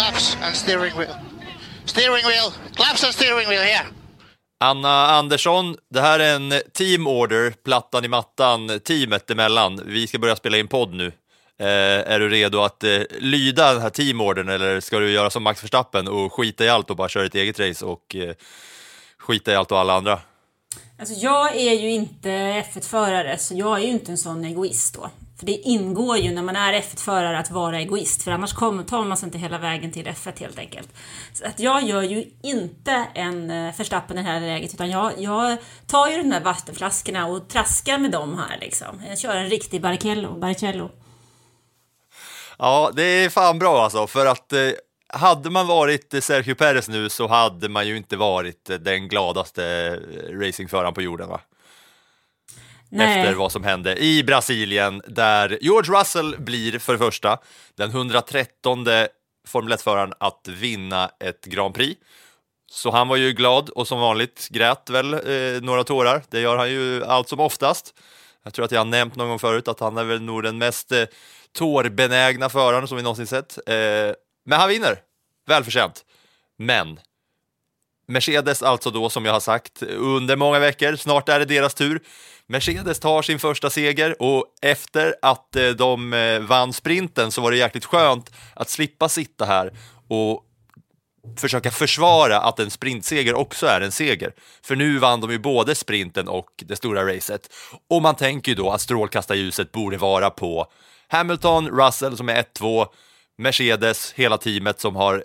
Claps and steering wheel. Steering wheel, claps and steering wheel here. Anna Andersson, det här är en team order, plattan i mattan, teamet emellan. Vi ska börja spela in podd nu. Eh, är du redo att eh, lyda den här teamordern eller ska du göra som Max Verstappen och skita i allt och bara köra ett eget race och eh, skita i allt och alla andra? Alltså jag är ju inte F1-förare, så jag är ju inte en sån egoist då. För det ingår ju när man är F1-förare att vara egoist, för annars kommer, tar man sig inte hela vägen till F1 helt enkelt. Så att jag gör ju inte en eh, förstappen Verstappen i det här läget, utan jag, jag tar ju de där vattenflaskorna och traskar med dem här liksom. Jag kör en riktig Barrichello. Barrichello. Ja, det är fan bra alltså, för att eh, hade man varit eh, Sergio Perez nu så hade man ju inte varit eh, den gladaste racingföraren på jorden va? Nej. Efter vad som hände i Brasilien där George Russell blir för det första den 113 Formel 1-föraren att vinna ett Grand Prix. Så han var ju glad och som vanligt grät väl eh, några tårar. Det gör han ju allt som oftast. Jag tror att jag har nämnt någon gång förut att han är väl nog den mest eh, tårbenägna föraren som vi någonsin sett. Eh, men han vinner, välförtjänt. Men Mercedes alltså då, som jag har sagt, under många veckor, snart är det deras tur. Mercedes tar sin första seger och efter att eh, de eh, vann sprinten så var det jäkligt skönt att slippa sitta här och försöka försvara att en sprintseger också är en seger. För nu vann de ju både sprinten och det stora racet. Och man tänker ju då att strålkastarljuset borde vara på Hamilton, Russell som är 1-2, Mercedes, hela teamet som har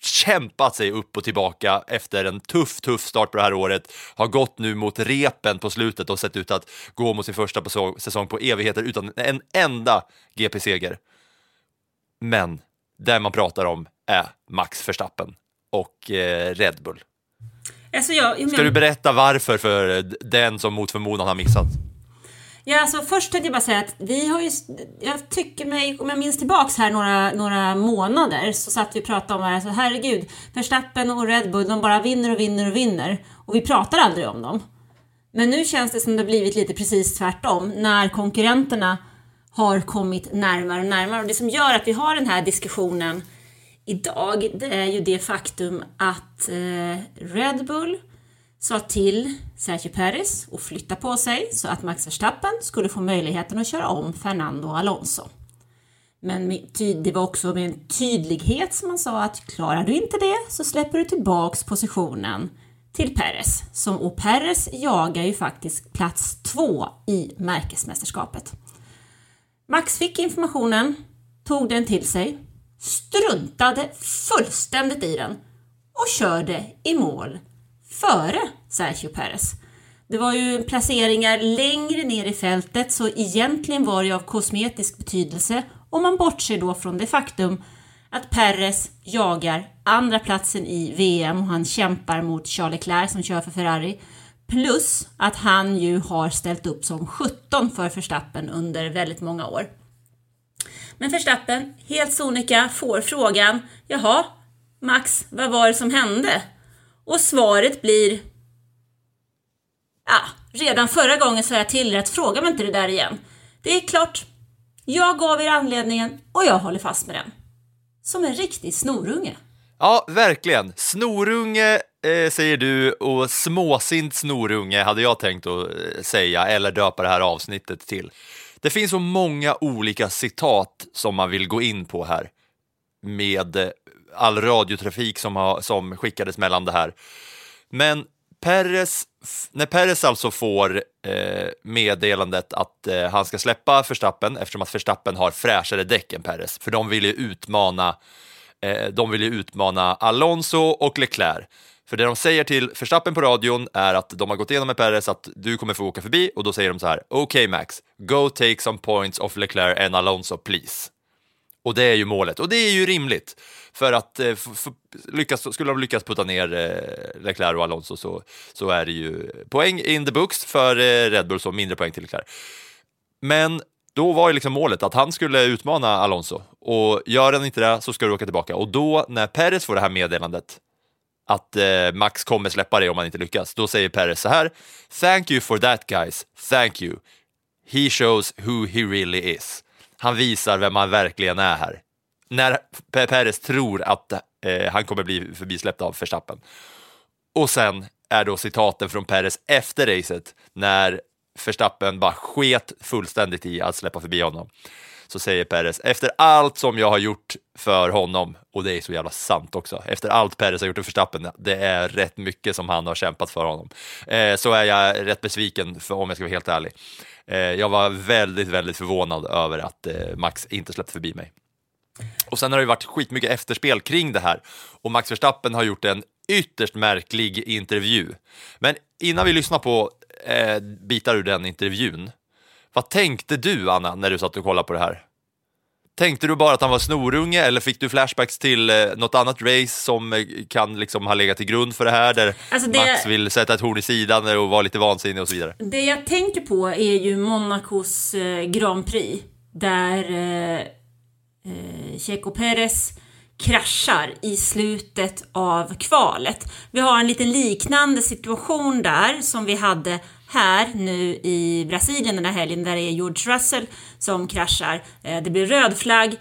kämpat sig upp och tillbaka efter en tuff, tuff start på det här året, har gått nu mot repen på slutet och sett ut att gå mot sin första säsong på evigheter utan en enda GP-seger. Men det man pratar om är Max Verstappen och eh, Red Bull. Alltså jag, jag Ska men- du berätta varför för den som mot förmodan har missat? Ja, alltså först tänkte jag bara säga att vi har ju, jag tycker mig, om jag minns tillbaks här några, några månader så satt vi och pratade om det här, så herregud, Verstappen och Red Bull, de bara vinner och vinner och vinner och vi pratar aldrig om dem. Men nu känns det som det har blivit lite precis tvärtom när konkurrenterna har kommit närmare och närmare och det som gör att vi har den här diskussionen idag, det är ju det faktum att eh, Red Bull sa till Sergio Perez att flytta på sig så att Max Verstappen skulle få möjligheten att köra om Fernando Alonso. Men det var också med en tydlighet som man sa att klarar du inte det så släpper du tillbaks positionen till Perez. Som, och Perez jagar ju faktiskt plats två i märkesmästerskapet. Max fick informationen, tog den till sig, struntade fullständigt i den och körde i mål före Sergio Perez. Det var ju placeringar längre ner i fältet så egentligen var det av kosmetisk betydelse om man bortser då från det faktum att Perez jagar andra platsen i VM och han kämpar mot Charles Leclerc som kör för Ferrari. Plus att han ju har ställt upp som 17 för Verstappen under väldigt många år. Men Verstappen, helt sonika, får frågan Jaha, Max, vad var det som hände? Och svaret blir Ja, redan förra gången sa jag till er att fråga mig inte det där igen. Det är klart. Jag gav er anledningen och jag håller fast med den. Som en riktig snorunge. Ja, verkligen. Snorunge eh, säger du och småsint snorunge hade jag tänkt att eh, säga eller döpa det här avsnittet till. Det finns så många olika citat som man vill gå in på här med eh, all radiotrafik som, har, som skickades mellan det här. Men Perez, när Perez alltså får eh, meddelandet att eh, han ska släppa Verstappen eftersom att Verstappen har fräschare däck än Perez, för de vill ju utmana, eh, de vill ju utmana Alonso och Leclerc. För det de säger till Verstappen på radion är att de har gått igenom med Perez att du kommer få åka förbi och då säger de så här, okej okay, Max, go take some points off Leclerc and Alonso please. Och det är ju målet, och det är ju rimligt. För att eh, lyckas, skulle de lyckas putta ner eh, Leclerc och Alonso så, så är det ju poäng in the books för eh, Red Bull, så mindre poäng till Leclerc. Men då var ju liksom målet att han skulle utmana Alonso och gör han inte det så ska du åka tillbaka. Och då när Perez får det här meddelandet att eh, Max kommer släppa det om han inte lyckas, då säger Perez så här Thank you for that guys, thank you. He shows who he really is. Han visar vem han verkligen är här. När Perez tror att eh, han kommer bli förbisläppt av Verstappen. Och sen är då citaten från Perez efter racet när Verstappen bara sket fullständigt i att släppa förbi honom. Så säger Perez, efter allt som jag har gjort för honom, och det är så jävla sant också, efter allt Perez har gjort för Verstappen, det är rätt mycket som han har kämpat för honom, eh, så är jag rätt besviken, för, om jag ska vara helt ärlig. Eh, jag var väldigt, väldigt förvånad över att eh, Max inte släppte förbi mig. Och sen har det varit skitmycket efterspel kring det här och Max Verstappen har gjort en ytterst märklig intervju. Men innan vi lyssnar på eh, bitar ur den intervjun, vad tänkte du Anna när du satt och kollade på det här? Tänkte du bara att han var snorunge eller fick du flashbacks till eh, något annat race som eh, kan liksom ha legat till grund för det här där Alltså det- Max vill sätta ett horn i sidan och vara lite vansinnig och så vidare? Det jag tänker på är ju Monacos eh, Grand Prix där eh, eh, Checo Perez kraschar i slutet av kvalet. Vi har en lite liknande situation där som vi hade här nu i Brasilien den här helgen där det är George Russell som kraschar. Eh, det blir röd flagg.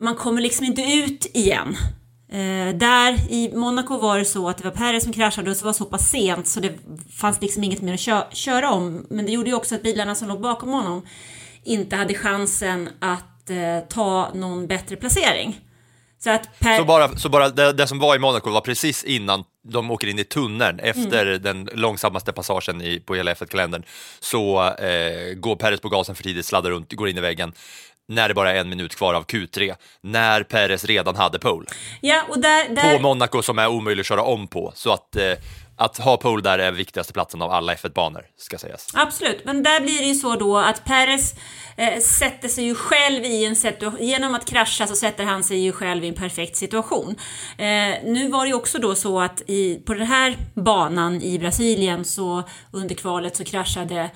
Man kommer liksom inte ut igen. Eh, där i Monaco var det så att det var Perez som kraschade och det var så pass sent så det fanns liksom inget mer att kö- köra om. Men det gjorde ju också att bilarna som låg bakom honom inte hade chansen att eh, ta någon bättre placering. Så att per... Så bara, så bara det, det som var i Monaco var precis innan de åker in i tunneln efter Mm. den långsammaste passagen i, på hela F1-kalendern så eh, går Perez på gasen för tidigt, sladdar runt, går in i väggen när det bara är en minut kvar av Q3, när Perez redan hade pole Ja, och där, där... på Monaco som är omöjlig att köra om på. Så att, eh, att ha pole där är viktigaste platsen av alla F1-banor, ska sägas. Absolut, men där blir det ju så då att Perez eh, sätter sig ju själv i en situation, genom att krascha så sätter han sig ju själv i en perfekt situation. Eh, nu var det ju också då så att i, på den här banan i Brasilien så under kvalet så kraschade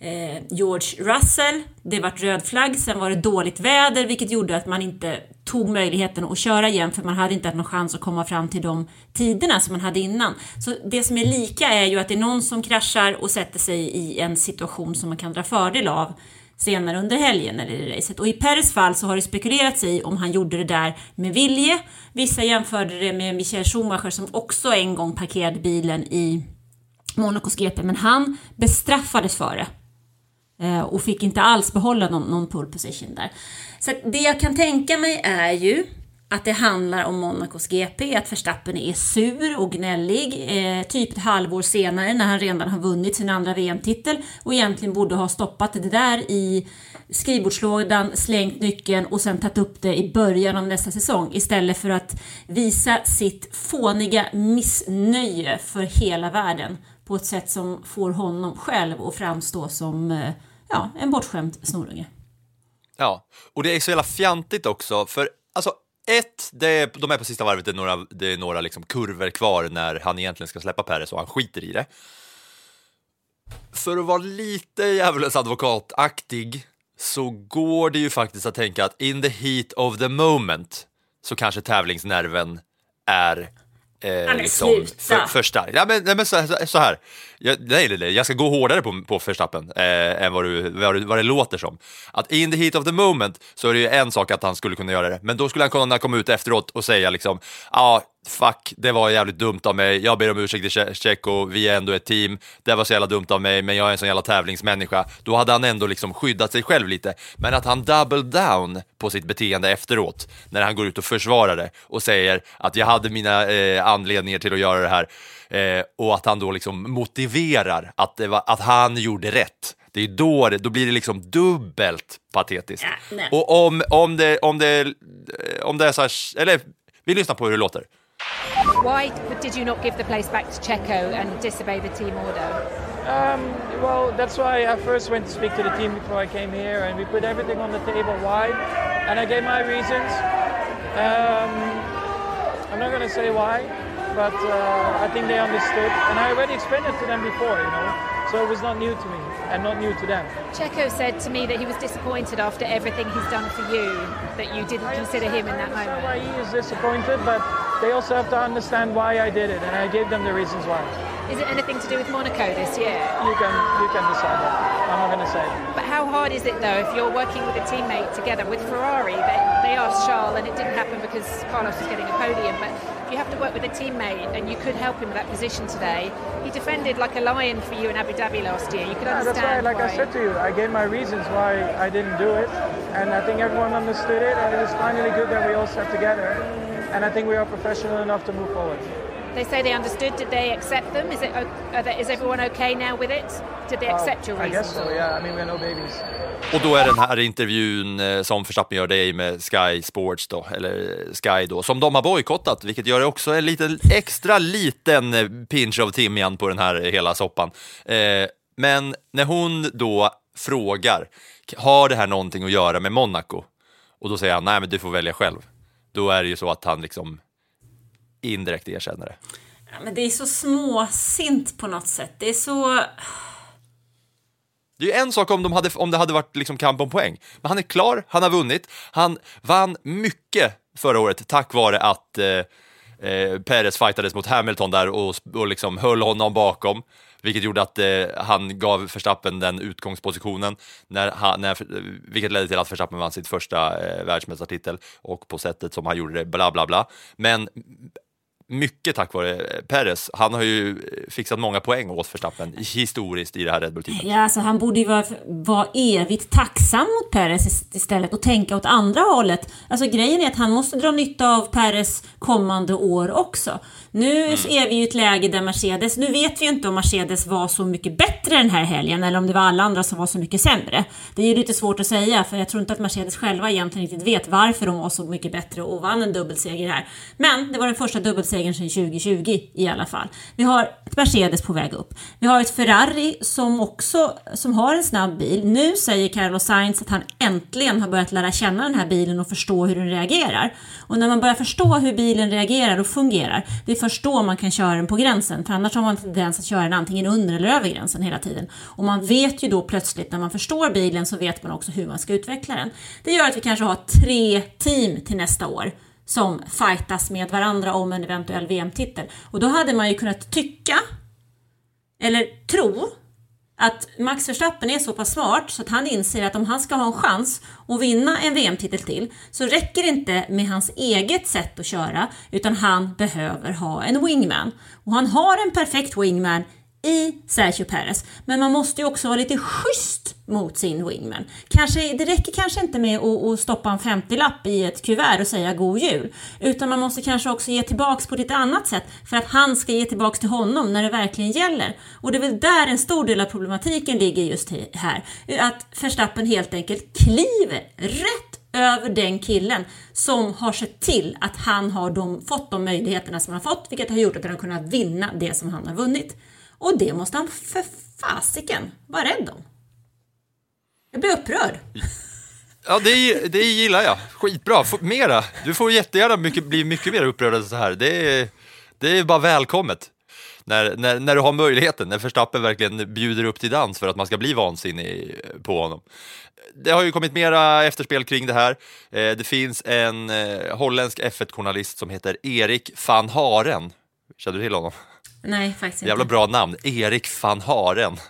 eh, George Russell, det vart röd flagg, sen var det dåligt väder vilket gjorde att man inte tog möjligheten att köra igen för man hade inte haft någon chans att komma fram till de tiderna som man hade innan. Så det som är lika är ju att det är någon som kraschar och sätter sig i en situation som man kan dra fördel av senare under helgen eller i racet. Och i Peres fall så har det spekulerats i om han gjorde det där med vilje. Vissa jämförde det med Michael Schumacher som också en gång parkerade bilen i Monacos GP, men han bestraffades för det. Eh, och fick inte alls behålla någon, någon pole position där. Så det jag kan tänka mig är ju att det handlar om Monacos GP, att Verstappen är sur och gnällig, eh, typ ett halvår senare när han redan har vunnit sin andra VM-titel och egentligen borde ha stoppat det där i skrivbordslådan, slängt nyckeln och sen tagit upp det i början av nästa säsong istället för att visa sitt fåniga missnöje för hela världen på ett sätt som får honom själv att framstå som eh, ja, en bortskämd snorunge. Ja, och det är så jävla fjantigt också, för alltså ett, det är, de är på sista varvet, det är några, det är några liksom kurvor kvar när han egentligen ska släppa Perez och han skiter i det. För att vara lite djävulens advokataktig så går det ju faktiskt att tänka att in the heat of the moment så kanske tävlingsnerven är eh, men liksom för, för stark. Ja, men, nej, men så, så här, jag, nej, nej, nej, jag ska gå hårdare på, på Verstappen eh, än vad, du, vad, du, vad det låter som. Att in the heat of the moment så är det ju en sak att han skulle kunna göra det, men då skulle han kunna komma ut efteråt och säga liksom, ja, fuck, det var jävligt dumt av mig, jag ber om ursäkt till Che- vi är ändå ett team, det var så jävla dumt av mig, men jag är en sån jävla tävlingsmänniska. Då hade han ändå liksom skyddat sig själv lite. Men att han double down på sitt beteende efteråt, när han går ut och försvarar det och säger att jag hade mina eh, anledningar till att göra det här, eh, och att han då liksom motiverar att, det var, att han gjorde rätt. Det är då, det, då blir det liksom dubbelt patetiskt. Ja, och om, om, det, om, det, om det är så här, eller vi lyssnar på hur det låter. Why did you not give the place back to Checo and disobey the team order? Um, well, that's why I first went to speak to the team before I came here, and we put everything on the table why, and I gave my reasons. Um, I'm not going to say why, but uh, I think they understood, and I already explained it to them before, you know, so it was not new to me and not new to them. Checo said to me that he was disappointed after everything he's done for you, that you didn't consider him in that understand why he is disappointed, but they also have to understand why I did it, and I gave them the reasons why. Is it anything to do with Monaco this year? You can you can decide that. I'm not going to say. But how hard is it though if you're working with a teammate together with Ferrari? They, they asked Charles and it didn't happen because Carlos was getting a podium. But you have to work with a teammate and you could help him with that position today, he defended like a lion for you in Abu Dhabi last year. You could Yeah, that's why, understand like I said to you, I gave my reasons why I didn't do it, and I think everyone understood it, and it was finally good that we all sat together, and I think we are professional enough to move forward. They say they understood. Did they accept them? Is it? they, is everyone okay now with it? Did they accept your I reasons? guess so. Yeah, I mean we're no babies. Och då är den här intervjun eh, som Verstappen gör, det är med Sky Sports då, eller Sky då, som de har bojkottat, vilket gör det också en liten, extra liten eh, pinch av timjan på den här hela soppan. Eh, men när hon då frågar, har det här någonting att göra med Monaco? Och då säger han, nej men du får välja själv. Då är det ju så att han liksom indirekt erkänner det. Ja, men det är så småsint på något sätt. Det är så... Det är ju en sak om, de hade, om det hade varit liksom kamp om poäng, men han är klar, han har vunnit, han vann mycket förra året tack vare att eh, eh, Perez fightades mot Hamilton där och, och liksom höll honom bakom, vilket gjorde att eh, han gav Verstappen den utgångspositionen, när han, när, vilket ledde till att Verstappen vann sitt första eh, världsmästartitel och på sättet som han gjorde det, bla bla bla. Men mycket tack vare Perez. Han har ju fixat många poäng åt Verstappen historiskt i det här Red Bull-teamet. Ja, alltså han borde ju vara, vara evigt tacksam mot Perez ist- istället och tänka åt andra hållet. Alltså grejen är att han måste dra nytta av Perez kommande år också. Nu så är vi i ett läge där Mercedes, nu vet vi ju inte om Mercedes var så mycket bättre den här helgen eller om det var alla andra som var så mycket sämre. Det är ju lite svårt att säga för jag tror inte att Mercedes själva egentligen riktigt vet varför de var så mycket bättre och vann en dubbelseger här. Men det var den första dubbelsegern sedan 2020 i alla fall. Vi har ett Mercedes på väg upp. Vi har ett Ferrari som också som har en snabb bil. Nu säger Carlos Sainz att han äntligen har börjat lära känna den här bilen och förstå hur den reagerar. Och när man börjar förstå hur bilen reagerar och fungerar, det är först då man kan köra den på gränsen. För annars har man tendens att köra den antingen under eller över gränsen hela tiden. Och man vet ju då plötsligt när man förstår bilen så vet man också hur man ska utveckla den. Det gör att vi kanske har tre team till nästa år som fightas med varandra om en eventuell VM-titel. Och då hade man ju kunnat tycka, eller tro, att Max Verstappen är så pass smart så att han inser att om han ska ha en chans att vinna en VM-titel till så räcker det inte med hans eget sätt att köra utan han behöver ha en wingman. Och han har en perfekt wingman i Sergio Perez. Men man måste ju också vara lite schysst mot sin wingman. Kanske, det räcker kanske inte med att, att stoppa en 50-lapp i ett kuvert och säga god jul. Utan man måste kanske också ge tillbaks på ett annat sätt för att han ska ge tillbaks till honom när det verkligen gäller. Och det är väl där en stor del av problematiken ligger just här. Att Verstappen helt enkelt kliver rätt över den killen som har sett till att han har de, fått de möjligheterna som han har fått, vilket har gjort att han har kunnat vinna det som han har vunnit. Och det måste han för fasiken vara rädd om. Jag blir upprörd. Ja, det, det gillar jag. Skitbra. Mera. Du får jättegärna mycket, bli mycket mer upprörd än så här. Det är, det är bara välkommet. När, när, när du har möjligheten, när Verstappen verkligen bjuder upp till dans för att man ska bli vansinnig på honom. Det har ju kommit mera efterspel kring det här. Eh, Det finns en eh, holländsk F1-journalist som heter Erik van Haren. Känner du till honom? Nej, faktiskt inte. Jävla bra namn, Erik van Haren.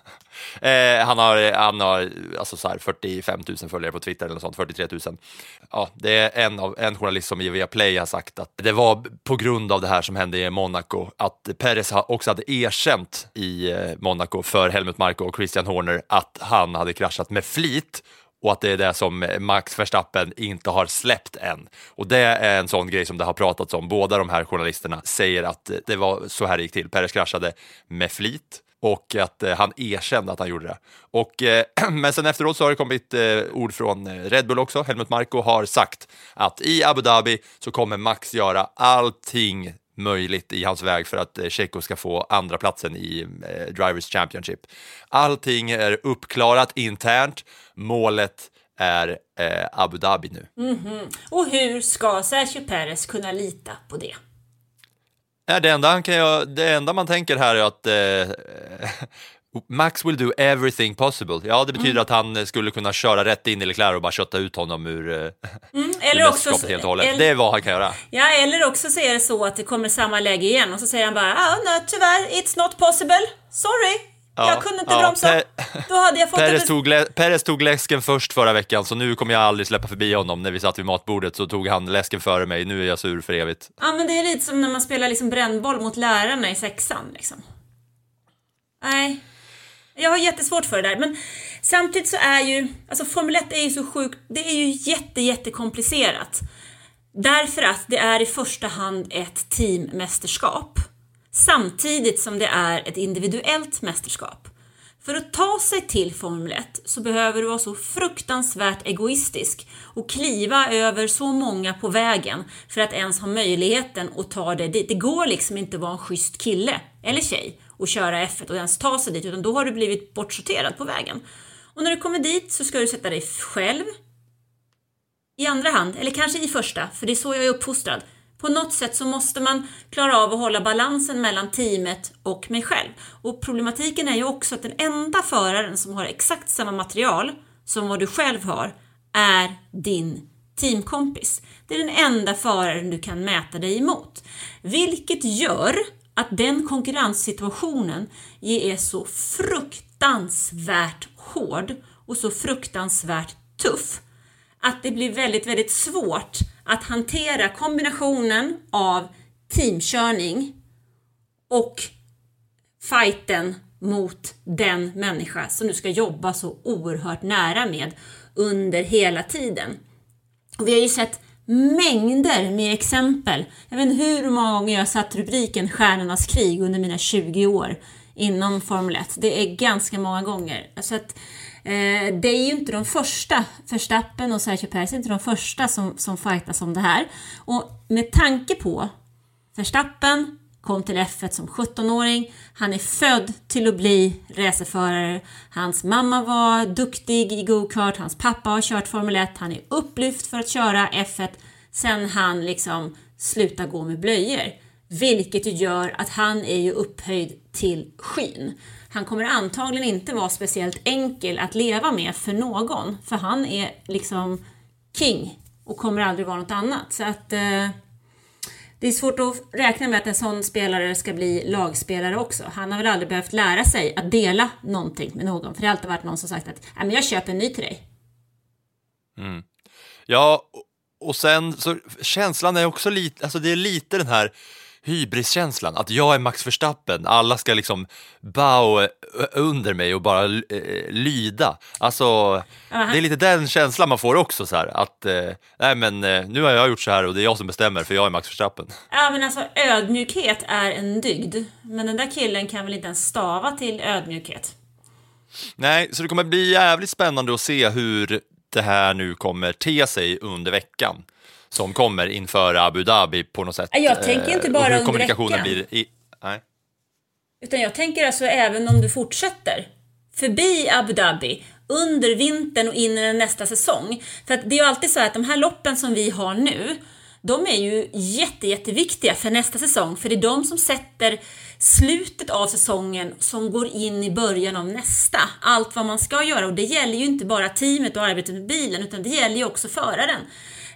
Eh, han har, han har alltså så här 45 000 följare på Twitter eller något sånt, 43 000. Ja, det är en, av, en journalist som i Viaplay har sagt att det var på grund av det här som hände i Monaco, att Perez också hade erkänt i eh, Monaco för Helmut Marko och Christian Horner att han hade kraschat med flit och att det är det som eh, Max Verstappen inte har släppt än. Och det är en sån grej som det har pratats om. Båda de här journalisterna säger att eh, det var så här det gick till. Perez kraschade med flit och att eh, han erkände att han gjorde det. Och, eh, men sen efteråt så har det kommit eh, ord från eh, Red Bull också. Helmut Marko har sagt att i Abu Dhabi så kommer Max göra allting möjligt i hans väg för att eh, Checo ska få andra platsen i eh, Drivers Championship. Allting är uppklarat internt. Målet är eh, Abu Dhabi nu. Och hur ska Sergio Perez kunna lita på det? Det, enda han kan göra, det enda man tänker här är att eh, Max will do everything possible. Ja, det betyder att han skulle kunna köra rätt in i Leclerc och bara kötta ut honom ur, eh, ur Eller också, mästerskapet helt och hållet. eller- Det är vad han kan göra. Ja, eller också så är det så att det kommer samma läge igen och så säger han bara ah, nej, tyvärr, it's not possible. Sorry, Ja, jag kunde inte ja, bromsa. Per- Då hade jag fått Perez ett... tog, lä- Perez tog läsken först förra veckan, så nu kommer jag aldrig släppa förbi honom. När vi satt vid matbordet så tog han läsken före mig. Nu är jag sur för evigt. Ja, men det är lite som när man spelar liksom brännboll mot lärarna i sexan. Liksom. Nej, jag har jättesvårt för det där. Men samtidigt så är ju, alltså Formel 1 är ju så sjukt, det är ju jätte, jättekomplicerat. Därför att det är i första hand ett teammästerskap. Samtidigt som det är ett individuellt mästerskap. För att ta sig till Formel 1 så behöver du vara så fruktansvärt egoistisk och kliva över så många på vägen för att ens ha möjligheten att ta dig dit. Det går liksom inte att vara en schysst kille eller tjej och köra F1 och ens ta sig dit utan då har du blivit bortsorterad på vägen. Och när du kommer dit så ska du sätta dig själv i andra hand, eller kanske i första, för det är så jag är uppfostrad. På något sätt så måste man klara av att hålla balansen mellan teamet och mig själv. Och problematiken är ju också att den enda föraren som har exakt samma material som vad du själv har är din teamkompis. Det är den enda föraren du kan mäta dig emot. Vilket gör att den konkurrenssituationen är så fruktansvärt hård och så fruktansvärt tuff att det blir väldigt, väldigt svårt att hantera kombinationen av teamkörning och fighten mot den människa som du ska jobba så oerhört nära med under hela tiden. Och vi har ju sett mängder med exempel. Jag vet inte hur många gånger jag har satt rubriken Stjärnornas krig under mina 20 år inom Formel 1. Det är ganska många gånger. Så att, eh, det är ju inte de första, Verstappen och Sergio Perez är inte de första som, som fightas om det här. Och med tanke på Verstappen kom till F1 som 17-åring. Han är född till att bli racerförare. Hans mamma var duktig i go-kart, hans pappa har kört Formel 1, han är upplyft för att köra F1 sen han liksom slutar gå med blöjor. Vilket ju gör att han är ju upphöjd till skyn. Han kommer antagligen inte vara speciellt enkel att leva med för någon, för han är liksom king och kommer aldrig vara något annat. Så att eh, det är svårt att räkna med att en sån spelare ska bli lagspelare också. Han har väl aldrig behövt lära sig att dela någonting med någon, för det har alltid varit någon som sagt att men jag köper en ny till dig. Mm. Ja, och sen så känslan är också lite, alltså det är lite den här hybriskänslan, att jag är Max Verstappen, alla ska liksom bow under mig och bara eh, lyda. Alltså, det är lite den känslan man får också så här, att eh, nej men eh, nu har jag gjort så här och det är jag som bestämmer för jag är Max Verstappen. Ja men alltså ödmjukhet är en dygd. Men den där killen kan väl inte ens stava till ödmjukhet. Nej, så det kommer bli jävligt spännande att se hur det här nu kommer te sig under veckan som kommer inför Abu Dhabi på något sätt. Ja, jag tänker inte Eh, bara och hur kommunikationen blir i, nej. Utan jag tänker alltså även om du fortsätter förbi Abu Dhabi under vintern och in i nästa säsong. För att det är ju alltid så att de här loppen som vi har nu, de är ju jätte, jätteviktiga för nästa säsong. För det är de som sätter slutet av säsongen som går in i början av nästa. Allt vad man ska göra och det gäller ju inte bara teamet och arbetet med bilen utan det gäller ju också föraren.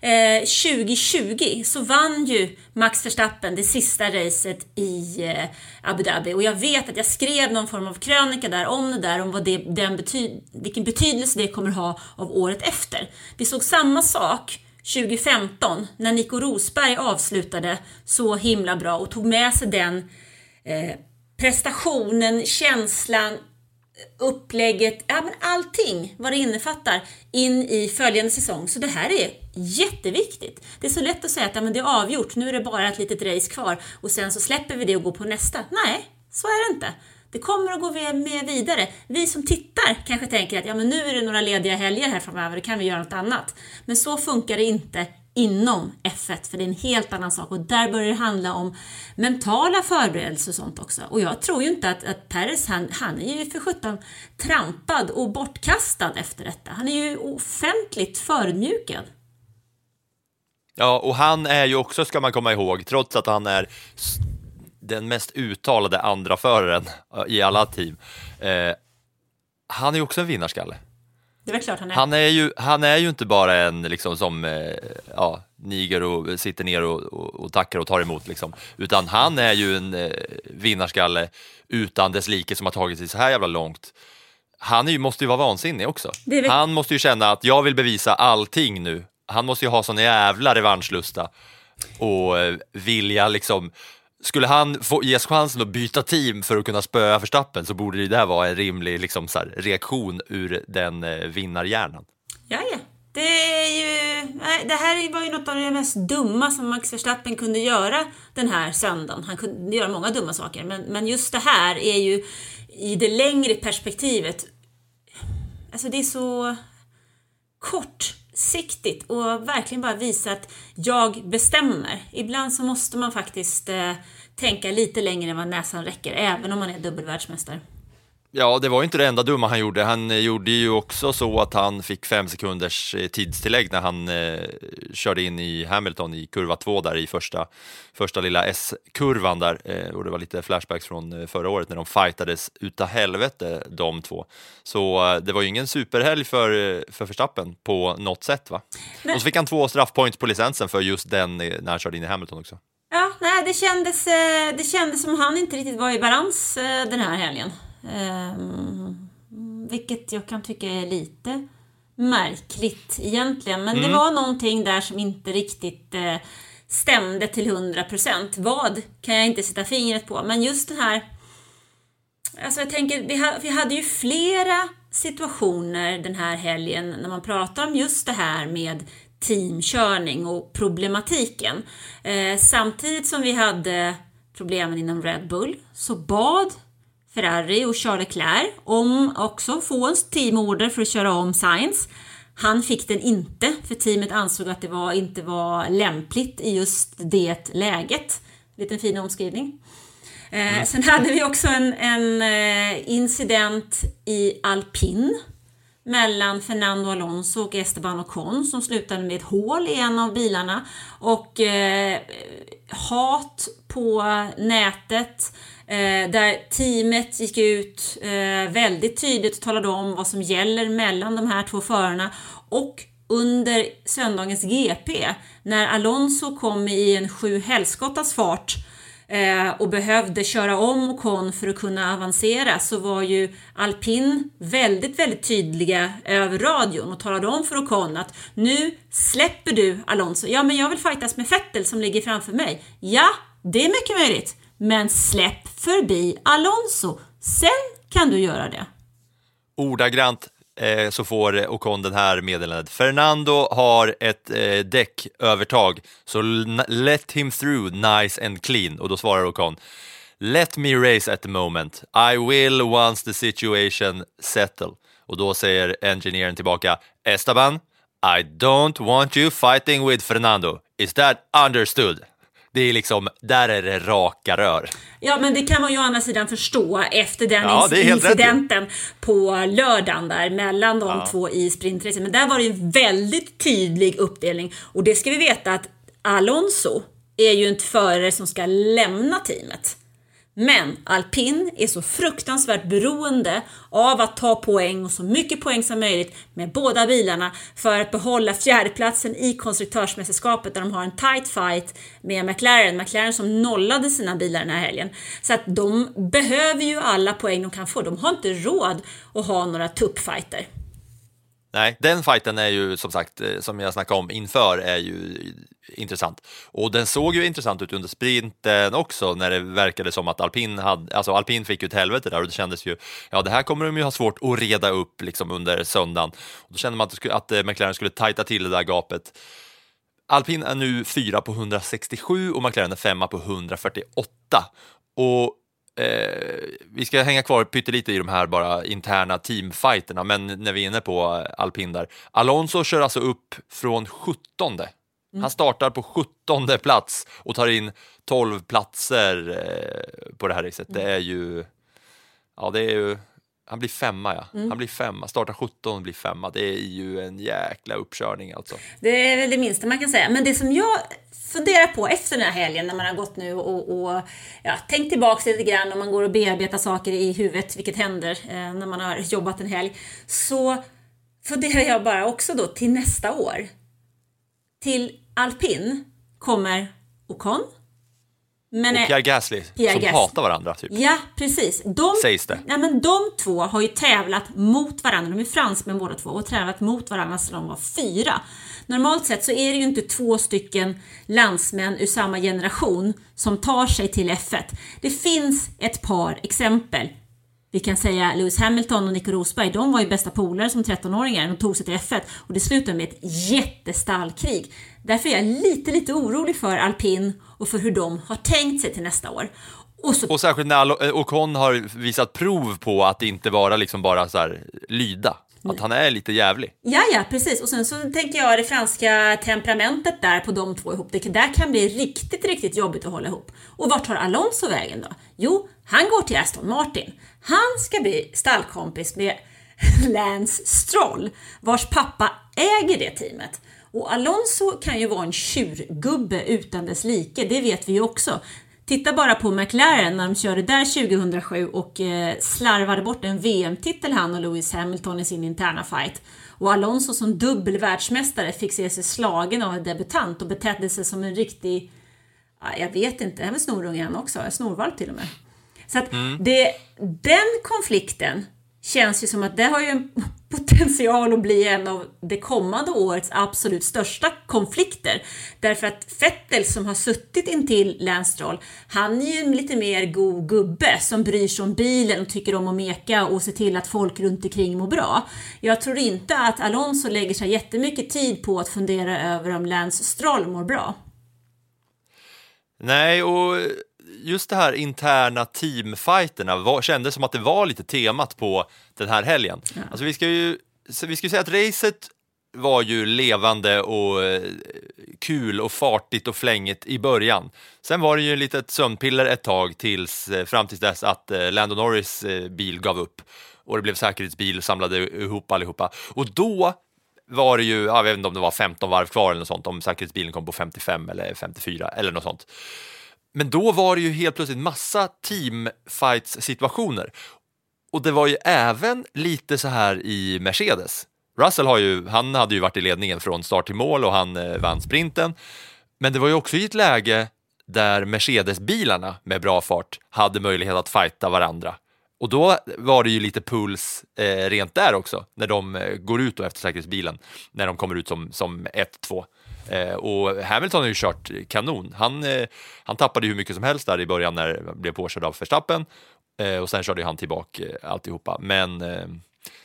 Eh, 2020 så vann ju Max Verstappen det sista racet i eh, Abu Dhabi och jag vet att jag skrev någon form av krönika där om det där, om vad det, den bety vilken betydelse det kommer ha av året efter. Vi såg samma sak 2015 när Nico Rosberg avslutade så himla bra och tog med sig den eh, prestationen, känslan, upplägget, ja men allting vad det innefattar in i följande säsong. Så det här är jätteviktigt. Det är så lätt att säga att ja, men det är avgjort, nu är det bara ett litet race kvar och sen så släpper vi det och går på nästa. Nej, så är det inte. Det kommer att gå med vidare. Vi som tittar kanske tänker att ja, men nu är det några lediga helger här framöver, då kan vi göra något annat. Men så funkar det inte inom F1, för det är en helt annan sak och där börjar det handla om mentala förberedelser och sånt också. Och jag tror ju inte att, att Peres, han, han är ju för sjutton trampad och bortkastad efter detta. Han är ju offentligt förödmjukad. Ja, och han är ju också, ska man komma ihåg, trots att han är den mest uttalade andra föraren eh, i alla team, eh, han är ju också en vinnarskalle. Det är väl klart han är. Han är ju, han är ju inte bara en liksom som eh, ja, niger och sitter ner och, och, och, tackar och tar emot, liksom. utan han är ju en eh, vinnarskalle utan dess like som har tagit sig så här jävla långt. Han ju, måste ju vara vansinnig också. Väl... Han måste ju känna att jag vill bevisa allting nu. Han måste ju ha sån jävla revanschlusta och eh, vilja liksom skulle han få ges chansen att byta team för att kunna spöa Verstappen så borde det där vara en rimlig liksom, här, reaktion ur den eh, vinnarhjärnan. Ja, ja. Det, är ju, det här var ju något av det mest dumma som Max Verstappen kunde göra den här söndagen. Han kunde göra många dumma saker, men, men just det här är ju i det längre perspektivet, alltså det är så kort kortsiktigt och verkligen bara visa att jag bestämmer. Ibland så måste man faktiskt eh, tänka lite längre än vad näsan räcker, även om man är dubbelvärldsmästare. Ja, det var ju inte det enda dumma han gjorde. Han eh, gjorde ju också så att han fick fem sekunders eh, tidstillägg när han eh, körde in i Hamilton i kurva två där i första, första lilla S-kurvan där. Eh, och det var lite flashbacks från eh, förra året när de fightades utav helvete de två. Så eh, det var ju ingen superhelg för, för Verstappen på något sätt va? Nej. Och så fick han två straffpoints på licensen för just den när han körde in i Hamilton också. Ja, nej, det kändes, det kändes som han inte riktigt var i balans den här helgen. Um, vilket jag kan tycka är lite märkligt egentligen. Men mm. det var någonting där som inte riktigt eh, stämde till 100%. Vad kan jag inte sätta fingret på. Men just det här... Alltså jag tänker, vi, ha, vi hade ju flera situationer den här helgen när man pratar om just det här med teamkörning och problematiken. Eh, samtidigt som vi hade problemen inom Red Bull så bad Ferrari och Charles Leclerc om också få en teamorder för att köra om Sainz. Han fick den inte för teamet ansåg att det var, inte var lämpligt i just det läget. Liten fin omskrivning. Eh. Sen hade vi också en, en eh, incident i Alpin mellan Fernando Alonso och Esteban Ocon som slutade med ett hål i en av bilarna och eh, hat på nätet Eh, där teamet gick ut eh, väldigt tydligt och talade om vad som gäller mellan de här två förarna och under söndagens GP när Alonso kom i en sju helskottas fart eh, och behövde köra om Ocon för att kunna avancera så var ju Alpin väldigt, väldigt tydliga över radion och talade om för Ocon att nu släpper du Alonso. Ja, men jag vill fightas med Vettel som ligger framför mig. Ja, det är mycket möjligt. Men släpp förbi Alonso. Sen kan du göra det. Ordagrant eh, så får Ocon den här meddelandet. Fernando har ett eh, däckövertag, så let him through nice and clean. Och då svarar Ocon. Let me race at the moment. I will once the situation settle. Och då säger engineeren tillbaka. Esteban, I don't want you fighting with Fernando. Is that understood? Det är liksom, där är det raka rör. Ja, men det kan man ju å andra sidan förstå efter den ja, incidenten på lördagen där mellan de ja. två i sprintracet. Men där var det en väldigt tydlig uppdelning och det ska vi veta att Alonso är ju inte förare som ska lämna teamet. Men alpin är så fruktansvärt beroende av att ta poäng och så mycket poäng som möjligt med båda bilarna för att behålla fjärdeplatsen i konstruktörsmästerskapet där de har en tight fight med McLaren. McLaren som nollade sina bilar den här helgen. Så att de behöver ju alla poäng de kan få. De har inte råd att ha några tuppfighter. Nej, den fighten är ju som sagt, eh, som jag snackade om inför, är ju intressant. Och den såg ju intressant ut under sprinten också, när det verkade som att alpin, hade, alltså alpin fick ju ett helvete där och det kändes ju, ja det här kommer de ju ha svårt att reda upp liksom under söndagen. Och då kände man att, skulle, att eh, McLaren skulle tajta till det där gapet. Alpin är nu fyra på 167 och McLaren är femma på 148. Och Eh, vi ska hänga kvar pyttelite i de här bara interna teamfighterna, men när vi är inne på alpin där. Alonso kör alltså upp från 17. Han startar på 17 plats och tar in 12 platser eh, på det här racet. Det är ju, ja det är ju, han blir femma ja. Han blir femma, startar 17 och blir femma. Det är ju en jäkla uppkörning alltså. Det är väl det minsta man kan säga. Men det som jag funderar på efter den här helgen när man har gått nu och, och ja, tänkt tillbaka lite grann och man går och bearbetar saker i huvudet, vilket händer eh, när man har jobbat en helg, så funderar jag bara också då till nästa år. Till alpin kommer Ocon. Men, Och Pierre Gasly, Pierre som Gasly. hatar varandra typ. Ja, precis. De, Sägs det. Ja, men de två har ju tävlat mot varandra. De är fransmän båda två och tävlat mot varandra sedan de var fyra. Normalt sett så är det ju inte två stycken landsmän ur samma generation som tar sig till F1. Det finns ett par exempel. Vi kan säga Lewis Hamilton och Nico Rosberg, de var ju bästa polare som 13-åringar och tog sig till F1 och det slutade med ett jättestallkrig. Därför är jag lite, lite orolig för alpin och för hur de har tänkt sig till nästa år. Och så Och särskilt när eh, Ocon har visat prov på att inte vara liksom bara så här lyda. Att han är lite jävlig. Ja, ja, precis. Och sen så tänker jag det franska temperamentet där på de två ihop. Det där kan bli riktigt, riktigt jobbigt att hålla ihop. Och vart tar Alonso vägen då? Jo, han går till Aston Martin. Han ska bli stallkompis med Lance Stroll, vars pappa äger det teamet. Och Alonso kan ju vara en tjurgubbe utan dess like, det vet vi ju också. Titta bara på McLaren när de körde där 2007 och eh, slarvade bort en VM-titel han och Lewis Hamilton i sin interna fight. Och Alonso som dubbel världsmästare fick se sig slagen av en debutant och betedde sig som en riktig, jag vet inte, även snorunge han också, snorvalp till och med. Så att det, den konflikten känns ju som att det har ju en potential att bli en av det kommande årets absolut största konflikter. Därför att Fettel som har suttit intill Lance Stroll, han är ju en lite mer god gubbe som bryr sig om bilen och tycker om att meka och se till att folk runt omkring mår bra. Jag tror inte att Alonso lägger sig jättemycket tid på att fundera över om Lance Stroll mår bra. Nej, och just det här interna teamfighterna var, kändes som att det var lite temat på den här helgen. Alltså vi ska ju vi ska säga att racet var ju levande och eh, kul och fartigt och flängigt i början. Sen var det ju lite ett sömnpiller ett tag tills, eh, fram tills dess att eh, Lando Norris bil gav upp och det blev säkerhetsbil samlade ihop allihopa. Och då var det ju, jag vet inte om det var 15 varv kvar eller något sånt, om säkerhetsbilen kom på 55 eller 54 eller något sånt. Men då var det ju helt plötsligt massa teamfights situationer. Och det var ju även lite så här i Mercedes. Russell har ju, han hade ju varit i ledningen från start till mål och han eh, vann sprinten. Men det var ju också i ett läge där Mercedes-bilarna med bra fart hade möjlighet att fighta varandra. Och då var det ju lite puls eh, rent där också, när de eh, går ut då efter säkerhetsbilen, när de kommer ut som, som 1-2. Eh, och Hamilton har ju kört kanon. Han, eh, han tappade ju hur mycket som helst där i början när han blev påkörd av Verstappen eh, och sen körde han tillbaka eh, alltihopa. Men eh,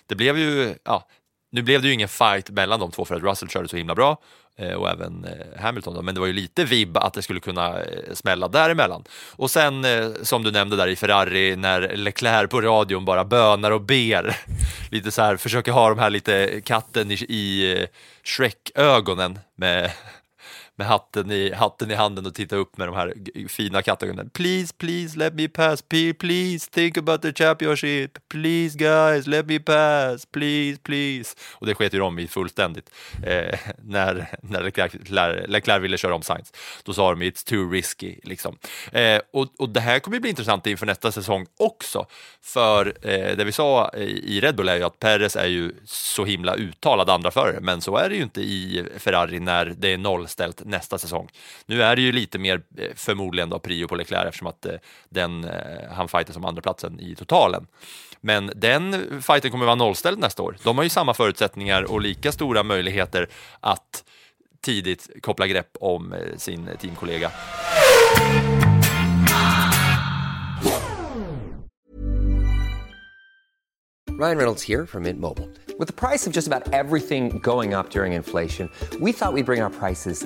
det blev ju, ja, nu blev det ju ingen fight mellan de två för att Russell körde så himla bra Eh, och även eh, Hamilton då, men det var ju lite vibb att det skulle kunna eh, smälla däremellan. Och sen som du nämnde där i Ferrari när Leclerc på radion bara bönar och ber, lite så här försöker ha de här lite katten i, i Shrek-ögonen med med hatten i, hatten i handen och tittar upp med de här fina kattögonen. Please, please let me pass, please think about the championship, please guys let me pass, please, please. Och det sket ju de i fullständigt eh, när, när Leclerc, Leclerc ville köra om Sainz. Då sa de it's too risky liksom. Eh, och, och det här kommer ju bli intressant inför nästa säsong också. För eh, det vi sa i i Red Bull är ju att Perez är ju så himla uttalad andra förare, men så är det ju inte i Ferrari när det är nollställt nästa säsong. Nu är det ju lite mer eh, förmodligen då prio på Leclerc eftersom att eh, den, eh, han fightar som andra platsen i totalen. Men den fighten kommer vara nollställd nästa år. De har ju samma förutsättningar och lika stora möjligheter att tidigt koppla grepp om sin teamkollega. Ryan Reynolds här från Mint Mobile. With the price of just about everything going up during inflation, we thought skulle bring our prices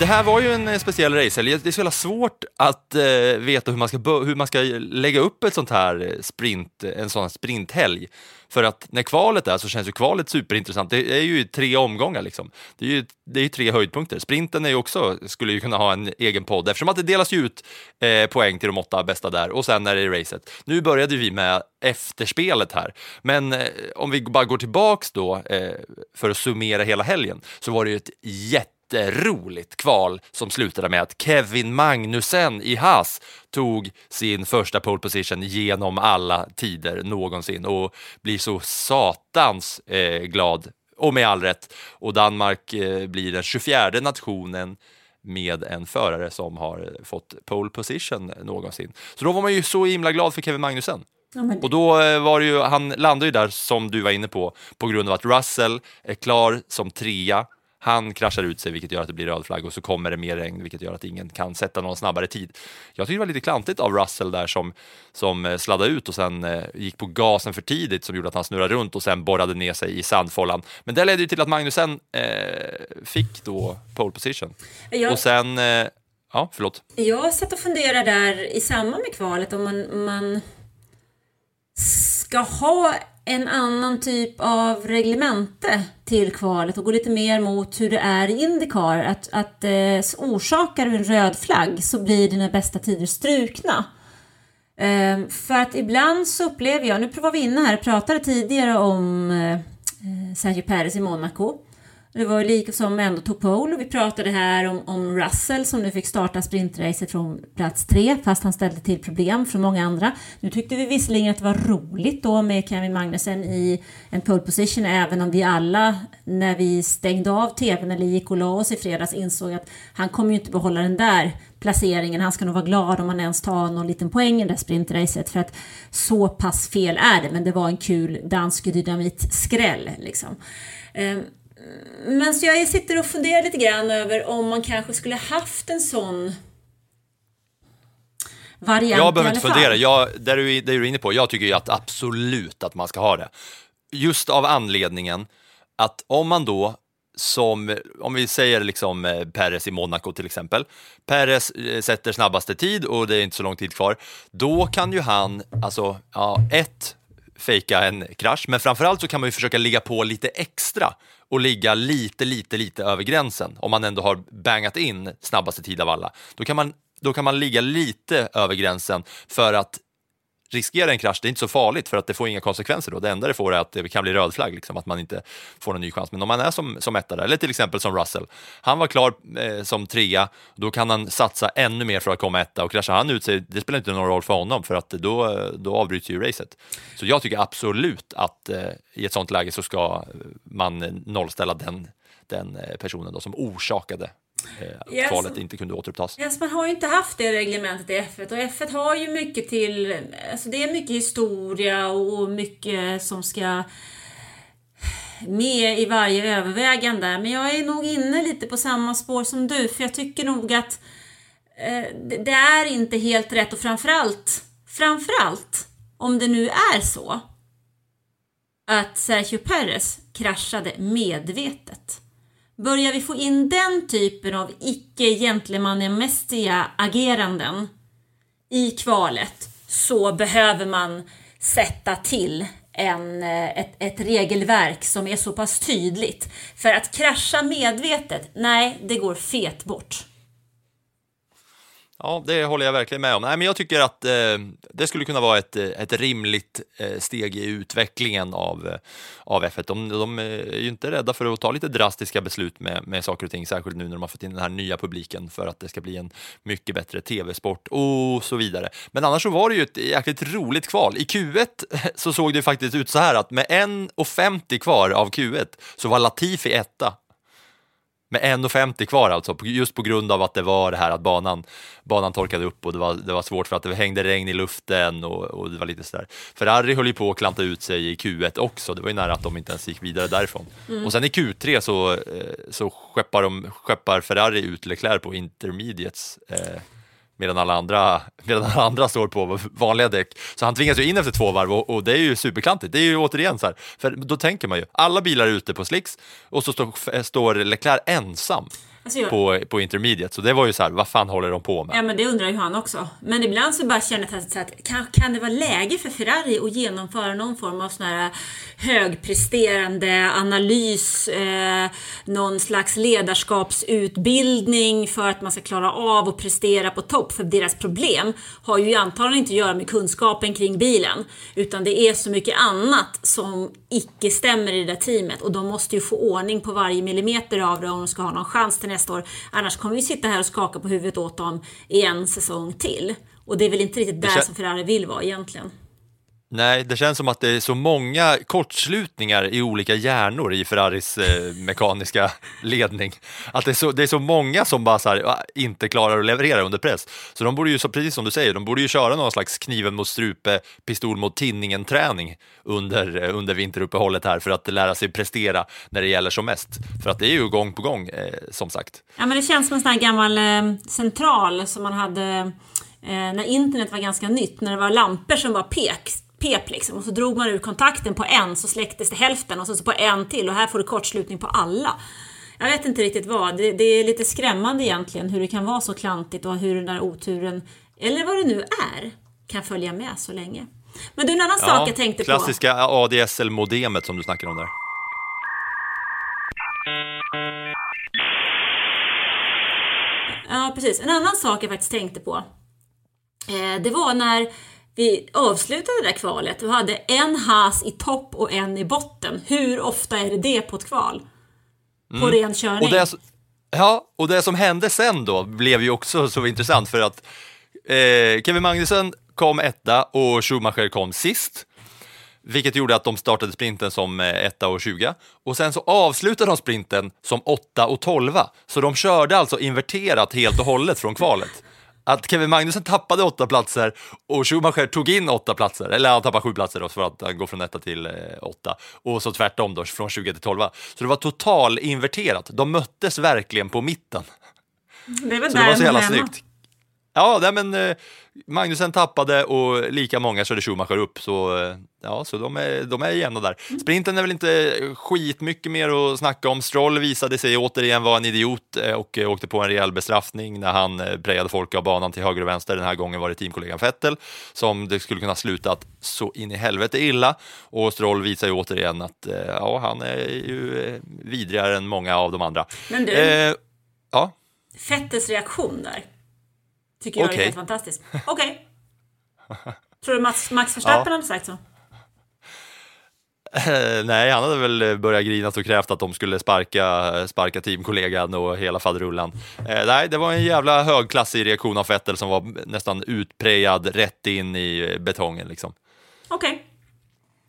Det här var ju en eh, speciell racehelg. Det är så jävla svårt att eh, veta hur man, ska, hur man ska lägga upp ett sånt här eh, sprint, en sån här sprinthelg. För att när kvalet är så känns ju kvalet superintressant. Det är ju tre omgångar liksom. Det är ju, det är ju tre höjdpunkter. Sprinten är ju också, skulle ju kunna ha en egen podd eftersom att det delas ju ut eh, poäng till de åtta bästa där och sen är det racet. Nu började vi med efterspelet här, men eh, om vi bara går tillbaks då eh, för att summera hela helgen så var det ju ett jätte jätteroligt kval som slutade med att Kevin Magnussen i Haas tog sin första pole position genom alla tider någonsin och blir så satans eh, glad och med all rätt. Och Danmark eh, blir den 24 nationen med en förare som har fått pole position någonsin. Så då var man ju så himla glad för Kevin Magnussen. Och då eh, var det ju, han landade ju där som du var inne på, på grund av att Russell är klar som trea. Han kraschar ut sig vilket gör att det blir röd flagg och så kommer det mer regn vilket gör att ingen kan sätta någon snabbare tid. Jag tycker det var lite klantigt av Russell där som, som eh, sladdade ut och sen eh, gick på gasen för tidigt som gjorde att han snurrade runt och sen borrade ner sig i sandfållan. Men det ledde ju till att Magnusen eh, fick då pole position. Jag- Och sen, eh, ja förlåt. Jag satt och funderade där i samband med kvalet om man, man ska ha en annan typ av reglemente till kvalet och gå lite mer mot hur det är i Indycar. Att, att eh, orsakar du en röd flagg så blir dina bästa tider strukna. Eh, för att ibland så upplever jag, nu var vi inne här och pratade tidigare om eh, eh, Sergio Perez i Monaco. Det var ju lika som ändå tog pole och vi pratade här om, om Russell som nu fick starta sprintracet från plats tre fast han ställde till problem för många andra. Nu tyckte vi visserligen att det var roligt då med Kevin Magnussen i en pole position även om vi alla när vi stängde av tvn eller gick och la oss i fredags insåg att han kommer ju inte behålla den där placeringen. Han ska nog vara glad om han ens tar någon liten poäng i det där sprintracet för att så pass fel är det men det var en kul dansk dynamitskräll liksom. Ehm, men så jag sitter och funderar lite grann över om man kanske skulle haft en sån variant Jag behöver inte fundera, jag, där du, det är du inne på, jag tycker ju att absolut att man ska ha det. Just av anledningen att om man då som, om vi säger liksom eh, Perez i Monaco till exempel. Perez eh, sätter snabbaste tid och det är inte så lång tid kvar. Då kan ju han, alltså, ja, ett, fejka en krasch, men framförallt så kan man ju försöka ligga på lite extra och ligga lite, lite, lite över gränsen om man ändå har bangat in snabbaste tid av alla. Då kan man, då kan man ligga lite över gränsen för att riskera en krasch, det är inte så farligt för att det får inga konsekvenser då. Det enda det får är att det kan bli röd flagg, liksom, att man inte får någon ny chans. Men om man är som, som etta där, eller till exempel som Russell, han var klar eh, som trea, då kan han satsa ännu mer för att komma etta och kraschar han ut sig, det spelar inte någon roll för honom för att då, då avbryts ju racet. Så jag tycker absolut att eh, i ett sånt läge så ska man nollställa den, den eh, personen då som orsakade eh, Yes. kvalet inte kunde återupptas. Yes, man har ju inte haft det reglementet i F1 och F1 har ju mycket till, alltså det är mycket historia och mycket som ska med i varje övervägande. Men jag är nog inne lite på samma spår som du, för jag tycker nog att eh, det, det är inte helt rätt och framförallt, framförallt om det nu är så att Sergio Perez kraschade medvetet. Börjar vi få in den typen av icke gentlemannamässiga ageranden i kvalet så behöver man sätta till en, eh, ett, ett regelverk som är så pass tydligt. För att krascha medvetet, nej, det går fet bort. Ja, det håller jag verkligen med om. Nej, men jag tycker att eh, det skulle kunna vara ett, eh, ett rimligt eh, steg i utvecklingen av, eh, av F1. De, de eh, är ju inte rädda för att ta lite drastiska beslut med, med saker och ting, särskilt nu när de har fått in den här nya publiken för att det ska bli en mycket bättre tv-sport och så vidare. Men annars så var det ju ett jäkligt roligt kval. I Q1 så såg det faktiskt ut så här att med 1.50 kvar av Q1 så var Latifi etta med 1,50 kvar alltså, just på grund av att det var det här att banan, banan torkade upp och det var, det var svårt för att det hängde regn i luften och, och det var lite sådär. Ferrari höll ju på att klanta ut sig i Q1 också, det var ju nära att de inte ens gick vidare därifrån. Mm. Och sen i Q3 så, eh, så skeppar, de, skeppar Ferrari ut Leclerc på intermediates eh, medan alla andra, medan alla andra står på vanliga däck. Så han tvingas ju in efter två varv och, och det är ju superklantigt. Det är ju återigen så här, för då tänker man ju, alla bilar är ute på slicks och så står, står Leclerc ensam. Alltså jag... på, på intermediate. Så det var ju så här, vad fan håller de på med? Ja men det undrar ju han också. Men ibland så bara känner jag att kan, kan det vara läge för Ferrari att genomföra någon form av sån här högpresterande analys, eh, någon slags ledarskapsutbildning för att man ska klara av att prestera på topp. För deras problem har ju antagligen inte att göra med kunskapen kring bilen, utan det är så mycket annat som icke stämmer i det där teamet och de måste ju få ordning på varje millimeter av det om de ska ha någon chans till nästa år. Annars kommer vi sitta här och skaka på huvudet åt dem i en säsong till. Och det är väl inte riktigt där som Ferrari vill vara egentligen. Nej, det känns som att det är så många kortslutningar i olika hjärnor i Ferraris eh, mekaniska ledning. Att det är, så, det är så många som bara här, inte klarar att leverera under press. Så de borde ju, så, precis som du säger, de borde ju köra någon slags kniven mot strupe, pistol mot tinningen-träning under, eh, under vinteruppehållet här för att lära sig prestera när det gäller som mest. För att det är ju gång på gång, eh, som sagt. Ja, men det känns som en sån här gammal eh, central som man hade eh, när internet var ganska nytt, när det var lampor som var pek pep liksom. Och så drog man ur kontakten på en så släcktes det hälften och så, så på en till och här får du kortslutning på alla. Jag vet inte riktigt vad. Det, det, är lite skrämmande egentligen hur det kan vara så klantigt och hur den där oturen, eller vad det nu är, kan följa med så länge. Men du, en annan ja, sak jag tänkte klassiska på. Klassiska ADSL-modemet som du snackar om där. Ja, precis. En annan sak jag faktiskt tänkte på. Eh, det var när vi avslutade det där kvalet och hade en has i topp och en i botten. Hur ofta är det det på ett kval? På mm. ren körning. Och det, ja, och det som hände sen då blev ju också så intressant för att eh, Kevin Magnussen kom etta och Schumacher kom sist. Vilket gjorde att de startade sprinten som eh, etta och 20 och sen så avslutade de sprinten som åtta och 12. Så de körde alltså inverterat helt och hållet från kvalet att Kevin Magnussen tappade åtta platser och Schumacher tog in åtta platser, eller han tappade sju platser då för att han går från etta till eh, åtta och så tvärtom då från 20 till 12. Så det var total inverterat. De möttes verkligen på mitten. Det så det var så jävla snyggt. Ja, nej, men eh, Magnusen tappade och lika många körde Schumacher upp, så, eh, ja, så de är, de är jämna där. Mm. Sprinten är väl inte skitmycket mer att snacka om. Stroll visade sig återigen vara en idiot eh, och eh, åkte på en rejäl bestraffning när han eh, prejade folk av banan till höger och vänster. Den här gången var det teamkollegan Vettel som det skulle kunna slutat så in i helvete illa. Och Stroll visar ju återigen att eh, ja, han är ju vidrigare än många av de andra. Men du, eh, ja? Fettels reaktion där Tycker jag okay. är helt fantastiskt. Okej. Okay. Tror du Max, Max Verstappen ja. hade sagt så? nej, han hade väl börjat grina och krävt att de skulle sparka, sparka teamkollegan och hela faderullan. Eh, nej, det var en jävla högklassig reaktion av Vettel som var nästan utprejad rätt in i betongen. Liksom. Okej. Okay.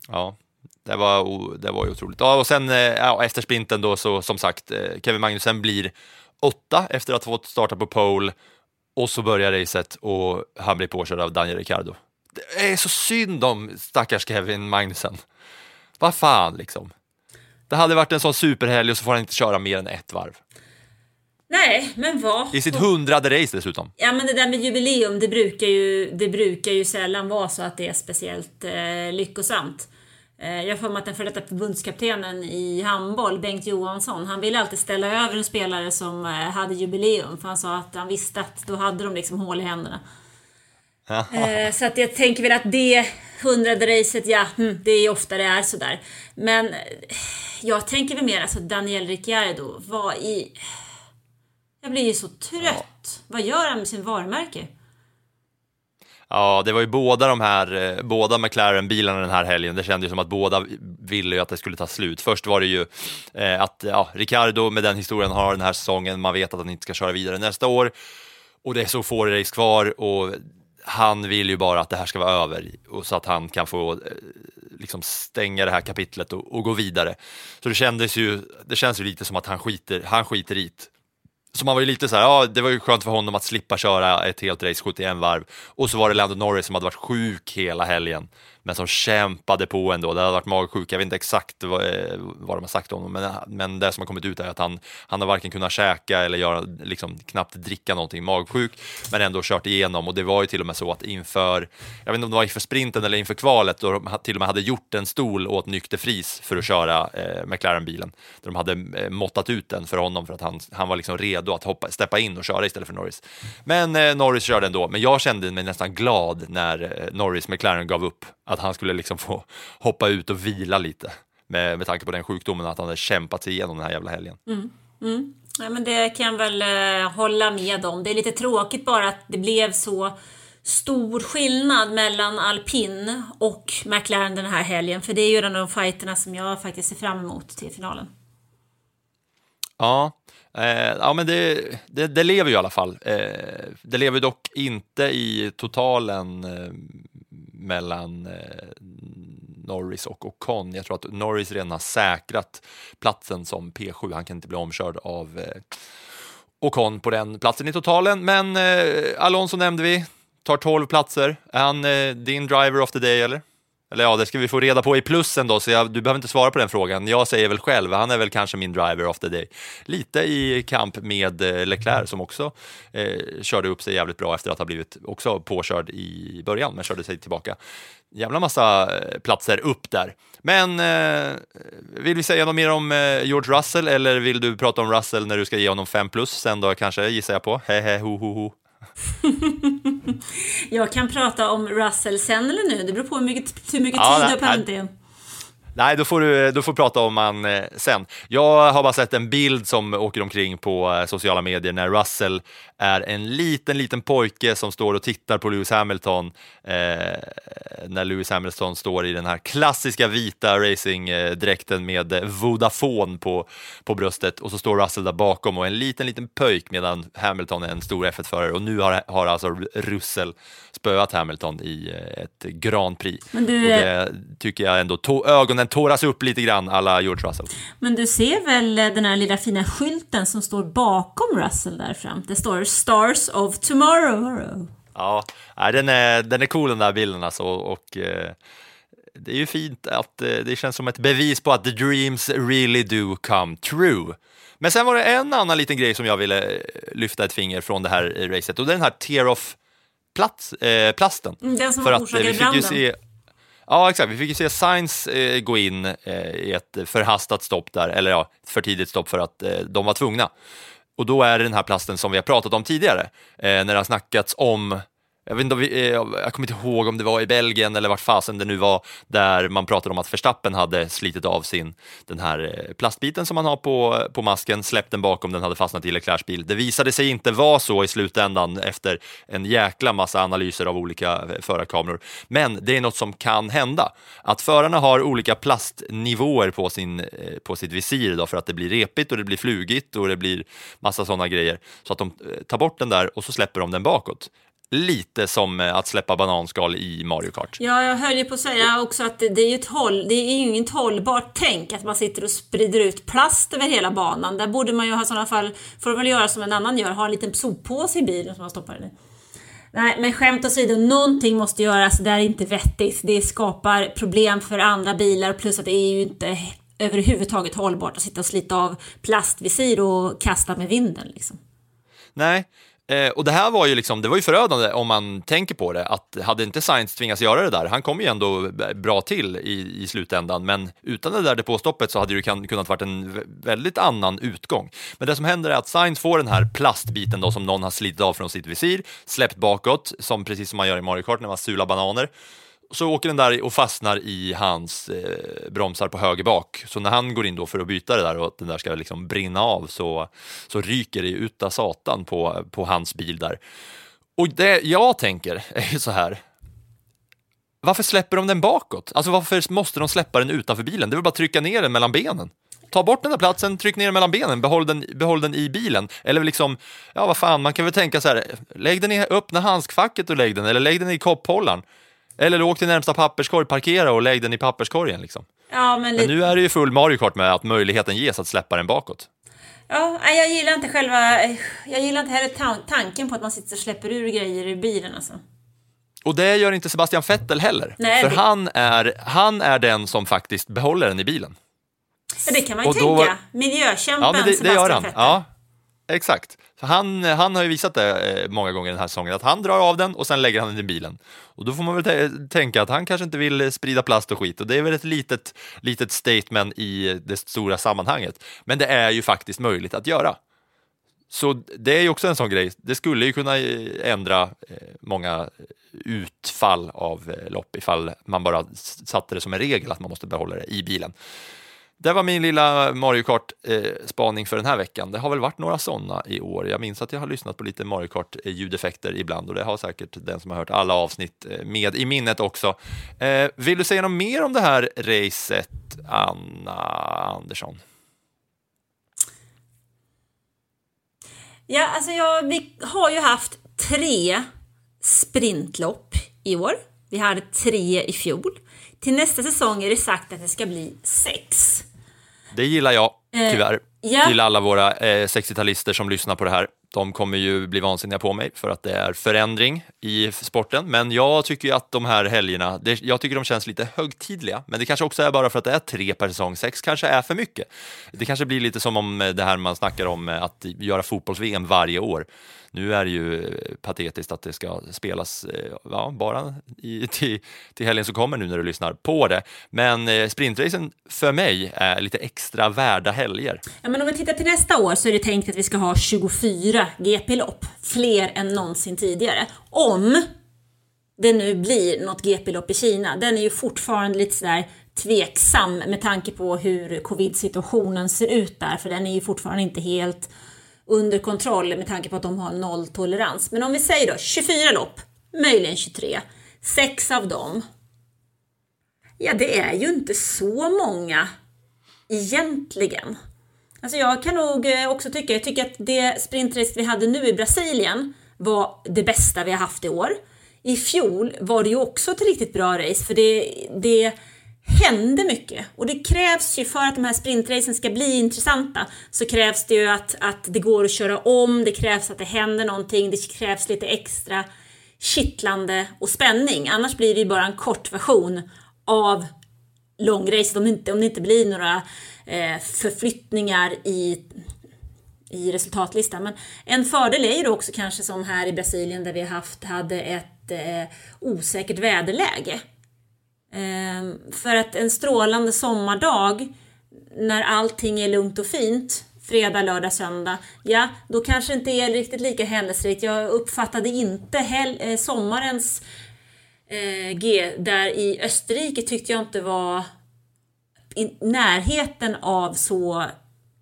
Ja, det var, det var ju otroligt. Ja, och sen eh, ja, efter sprinten då så som sagt, eh, Kevin Magnussen blir åtta efter att ha fått starta på pole och så börjar racet och han blir påkörd av Daniel Ricciardo. Det är så synd om stackars Kevin Magnussen. Vad fan liksom. Det hade varit en sån superhelg och så får han inte köra mer än ett varv. Nej, men vad? I sitt hundrade race dessutom. Ja men det där med jubileum, det brukar ju, det brukar ju sällan vara så att det är speciellt eh, lyckosamt. Eh, jag får mig att den före detta förbundskaptenen i handboll, Bengt Johansson, han ville alltid ställa över en spelare som eh, hade jubileum för han sa att han visste att då hade de liksom hål i händerna. Eh, så att jag tänker väl att det hundrade racet, ja, hm, det är ofta det är sådär. Men jag tänker väl mer alltså Daniel Ricciardo, vad i... Jag blir ju så trött. Vad gör han med sin varumärke? Ja, det var ju båda de här, eh, båda McLaren-bilarna den här helgen. Det kändes ju som att båda ville ju att det skulle ta slut. Först var det ju eh, att ja, Ricardo med den historien har den här säsongen, man vet att han inte ska köra vidare nästa år och det är så få race kvar och han vill ju bara att det här ska vara över och så att han kan få eh, liksom stänga det här kapitlet och, och gå vidare. Så det kändes ju, det känns ju lite som att han skiter, han skiter i det. Så man var ju lite så här, ja det var ju skönt för honom att slippa köra ett helt race 71 varv. Och så var det Lando Norris som hade varit sjuk hela helgen, men som kämpade på ändå. Det hade varit magsjuk, jag vet inte exakt vad, eh, vad de har sagt om honom, men, men det som har kommit ut är att han, han har varken kunnat käka eller göra, liksom, knappt dricka någonting, magsjuk, men ändå kört igenom. Och det var ju till och med så att inför, jag vet inte om det var inför sprinten eller inför kvalet, då de till och med hade gjort en stol åt nykter fris för att köra eh, McLaren-bilen. De hade eh, måttat ut den för honom för att han, han var liksom redo att hoppa, steppa in och köra istället för Norris. Men eh, Norris körde ändå, men jag kände mig nästan glad när eh, Norris McLaren gav upp att han skulle liksom få hoppa ut och vila lite med, med tanke på den sjukdomen att han hade kämpat sig igenom den här jävla helgen. Mm. Mm. Ja, men det kan jag väl eh, hålla med om. Det är lite tråkigt bara att det blev så stor skillnad mellan alpin och McLaren den här helgen. För det är ju en av de fighterna som jag faktiskt ser fram emot till finalen. Ja, eh, ja men det, det, det, lever ju i alla fall. Eh, det lever dock inte i totalen eh, mellan eh, Norris och Ocon. Jag tror att Norris redan har säkrat platsen som P7. Han kan inte bli omkörd av eh, Ocon på den platsen i totalen. Men eh, Alonso nämnde vi, tar 12 platser. Är han eh, din driver of the day eller? Eller ja, det ska vi få reda på i plussen då, så jag, du behöver inte svara på den frågan. Jag säger väl själv, han är väl kanske min driver of the day. Lite i kamp med eh, Leclerc som också eh, körde upp sig jävligt bra efter att ha blivit också påkörd i början, men körde sig tillbaka. Jävla massa eh, platser upp där. Men eh, vill vi säga något mer om eh, George Russell eller vill du prata om Russell när du ska ge honom 5 plus sen då kanske, gissar jag på? Hehe, ho, ho, ho. jag kan prata om Russell sen eller nu, det beror på hur mycket, hur mycket ja, tid du har på den Nej, då får du, du får prata om han eh, sen. Jag har bara sett en bild som åker omkring på eh, sociala medier när Russell är en liten, liten pojke som står och tittar på Lewis Hamilton eh, när Lewis Hamilton står i den här klassiska vita racingdräkten med Vodafone på, på bröstet och så står Russell där bakom och en liten, liten pöjk medan Hamilton är en stor F1-förare och nu har, har alltså Russell spöat Hamilton i eh, ett Grand Prix. Men du, och det tycker jag ändå, to- ögonen tåras upp lite grann alla George Russell. Men du ser väl den här lilla fina skylten som står bakom Russell där fram? Det står Stars of Tomorrow. Ja, den är, den är cool den där bilden alltså och eh, det är ju fint att eh, det känns som ett bevis på att the dreams really do come true. Men sen var det en annan liten grej som jag ville lyfta ett finger från det här racet och det är den här tear-off eh, plasten. Mm, den som För att, eh, vi fick ju se, Ja, exakt. Vi fick ju se Sainz eh, gå in eh, i ett förhastat stopp där, eller ja, för tidigt stopp för att eh, de var tvungna. Och då är det den här plasten som vi har pratat om tidigare, eh, när det har snackats om jag, vet inte, vi, eh, jag kommer inte ihåg om det var i Belgien eller vart fasen det nu var, där man pratade om att Verstappen hade slitit av sin, den här eh, plastbiten som man har på, på masken, släppt den bakom, den hade fastnat i Leclercs bil. Det visade sig inte vara så i slutändan efter en jäkla massa analyser av olika eh, förarkameror. Men det är något som kan hända. Att förarna har olika plastnivåer på, sin, på sitt visir då, för att det blir repigt och det blir flugigt och det blir massa sådana grejer. Så att de tar bort den där och så släpper de den bakåt lite som eh, att släppa bananskal i Mario Kart. Ja, jag höll ju på att säga också att det, är ju ett håll, det är ju inget hållbart tänk att man sitter och sprider ut plast över hela banan. Där borde man ju ha sådana fall, får man väl göra som en annan gör, ha en liten soppåse i bilen som man stoppar den i. Nej, men skämt åsido, någonting måste göras. Det är inte vettigt. Det skapar problem för andra bilar plus att det är ju inte överhuvudtaget hållbart att sitta och slita av plastvisir och kasta med vinden. Liksom. Nej, eh, och det här var ju liksom, det var ju förödande om man tänker på det, att hade inte Sainz tvingats göra det där, han kom ju ändå bra till i, i slutändan, men utan det där depåstoppet så hade det kan, kunnat varit en väldigt annan utgång. Men det som händer är att Sainz får den här plastbiten då som någon har slitit av från sitt visir, släppt bakåt, som precis som man gör i Mario Kart när man sular bananer. Så åker den där och fastnar i hans eh, bromsar på höger bak. Så när han går in då för att byta det där och att den där ska liksom brinna av så, så ryker det uta utav satan på, på hans bil där. Och det jag tänker är ju så här. Varför släpper de den bakåt? Alltså varför måste de släppa den utanför bilen? Det är väl bara att trycka ner den mellan benen. Ta bort den där platsen, tryck ner den mellan benen, behåll den, behåll den i bilen. Eller liksom, ja vad fan, man kan väl tänka så här, lägg den i öppna handskfacket och lägg den, eller lägg den i kopphållaren. Eller åk till närmsta papperskorg, parkera och lägg den i papperskorgen. Liksom. Ja, men, Men nu är det ju full Mario Kart med att möjligheten ges att släppa den bakåt. ja, jag gillar inte själva... Jag gillar inte heller ta- tanken på att man sitter och släpper ur grejer i bilen. Alltså. Och det gör inte Sebastian Vettel heller. Nej, för det- han, är, han är den som faktiskt behåller den i bilen. Ja, det kan man ju Och då tänka. var- Miljökämpen Ja, men det, det Sebastian gör han. Vettel. Ja, exakt. Han, eh, han har ju visat det eh, många gånger den här säsongen, att han drar av den och sen lägger han den i bilen. Och då får man väl tänka att han kanske inte vill eh, sprida plast och skit och det är väl ett litet, litet statement i det stora sammanhanget. Men det är ju faktiskt möjligt att göra. Så det är ju också en sån grej, det skulle ju kunna ändra många utfall av lopp ifall man bara satte det som en regel att man måste behålla det i bilen. Det var min lilla Mario Kart-spaning eh, för den här veckan. Det har väl varit några sådana i år. Jag minns att jag har lyssnat på lite Mario Kart-ljudeffekter eh, ibland och det har säkert den som har hört alla avsnitt eh, med i minnet också. Vill du säga något mer om det här racet, Anna Andersson? Ja, alltså jag, vi har ju haft tre sprintlopp i år. Vi hade tre i fjol. Till nästa säsong är det sagt att det ska bli sex. Det gillar jag, Eh, tyvärr. ja. Till alla våra eh, 60-talister som lyssnar på det här. De kommer ju bli vansinniga på mig för att det är förändring i sporten. Men jag tycker ju att de här helgerna, det, jag tycker de känns lite högtidliga. Men det kanske också är bara för att det är tre per säsong. Sex kanske är för mycket. Det kanske blir lite som om eh, det här man snackar om eh, att göra fotbolls-VM varje år. Nu är det ju eh, patetiskt att det ska spelas eh, ja, bara i, till, till helgen som kommer nu när du lyssnar på det. Men eh, sprintracen för mig är lite extra värda helger. Ja, men om vi tittar till nästa år så är det tänkt att vi ska ha 24 GP-lopp. Fler än någonsin tidigare. Om det nu blir något GP-lopp i Kina. Den är ju fortfarande lite sådär tveksam med tanke på hur covid-situationen ser ut där. För den är ju fortfarande inte helt under kontroll med tanke på att de har nolltolerans. Men om vi säger då 24 lopp, möjligen 23. Sex av dem. Ja, det är ju inte så många egentligen. Alltså jag kan nog eh, också tycka, jag tycker att det sprintrace vi hade nu i Brasilien var det bästa vi har haft i år. I fjol var det ju också ett riktigt bra race för det, det hände mycket. Och det krävs ju för att de här sprintracen ska bli intressanta så krävs det ju att, att det går att köra om, det krävs att det händer någonting, det krävs lite extra kittlande och spänning. Annars blir det ju bara en kort version av långracet om det inte, om det inte blir några eh, förflyttningar i, i resultatlistan. Men en fördel är ju då också kanske som här i Brasilien där vi haft, hade ett eh, osäkert väderläge. Ehm, för att en strålande sommardag när allting är lugnt och fint fredag, lördag, söndag, ja då kanske inte är riktigt lika händelserikt. Jag uppfattade inte hel- eh, sommarens eh, G där i Österrike tyckte jag inte var i närheten av så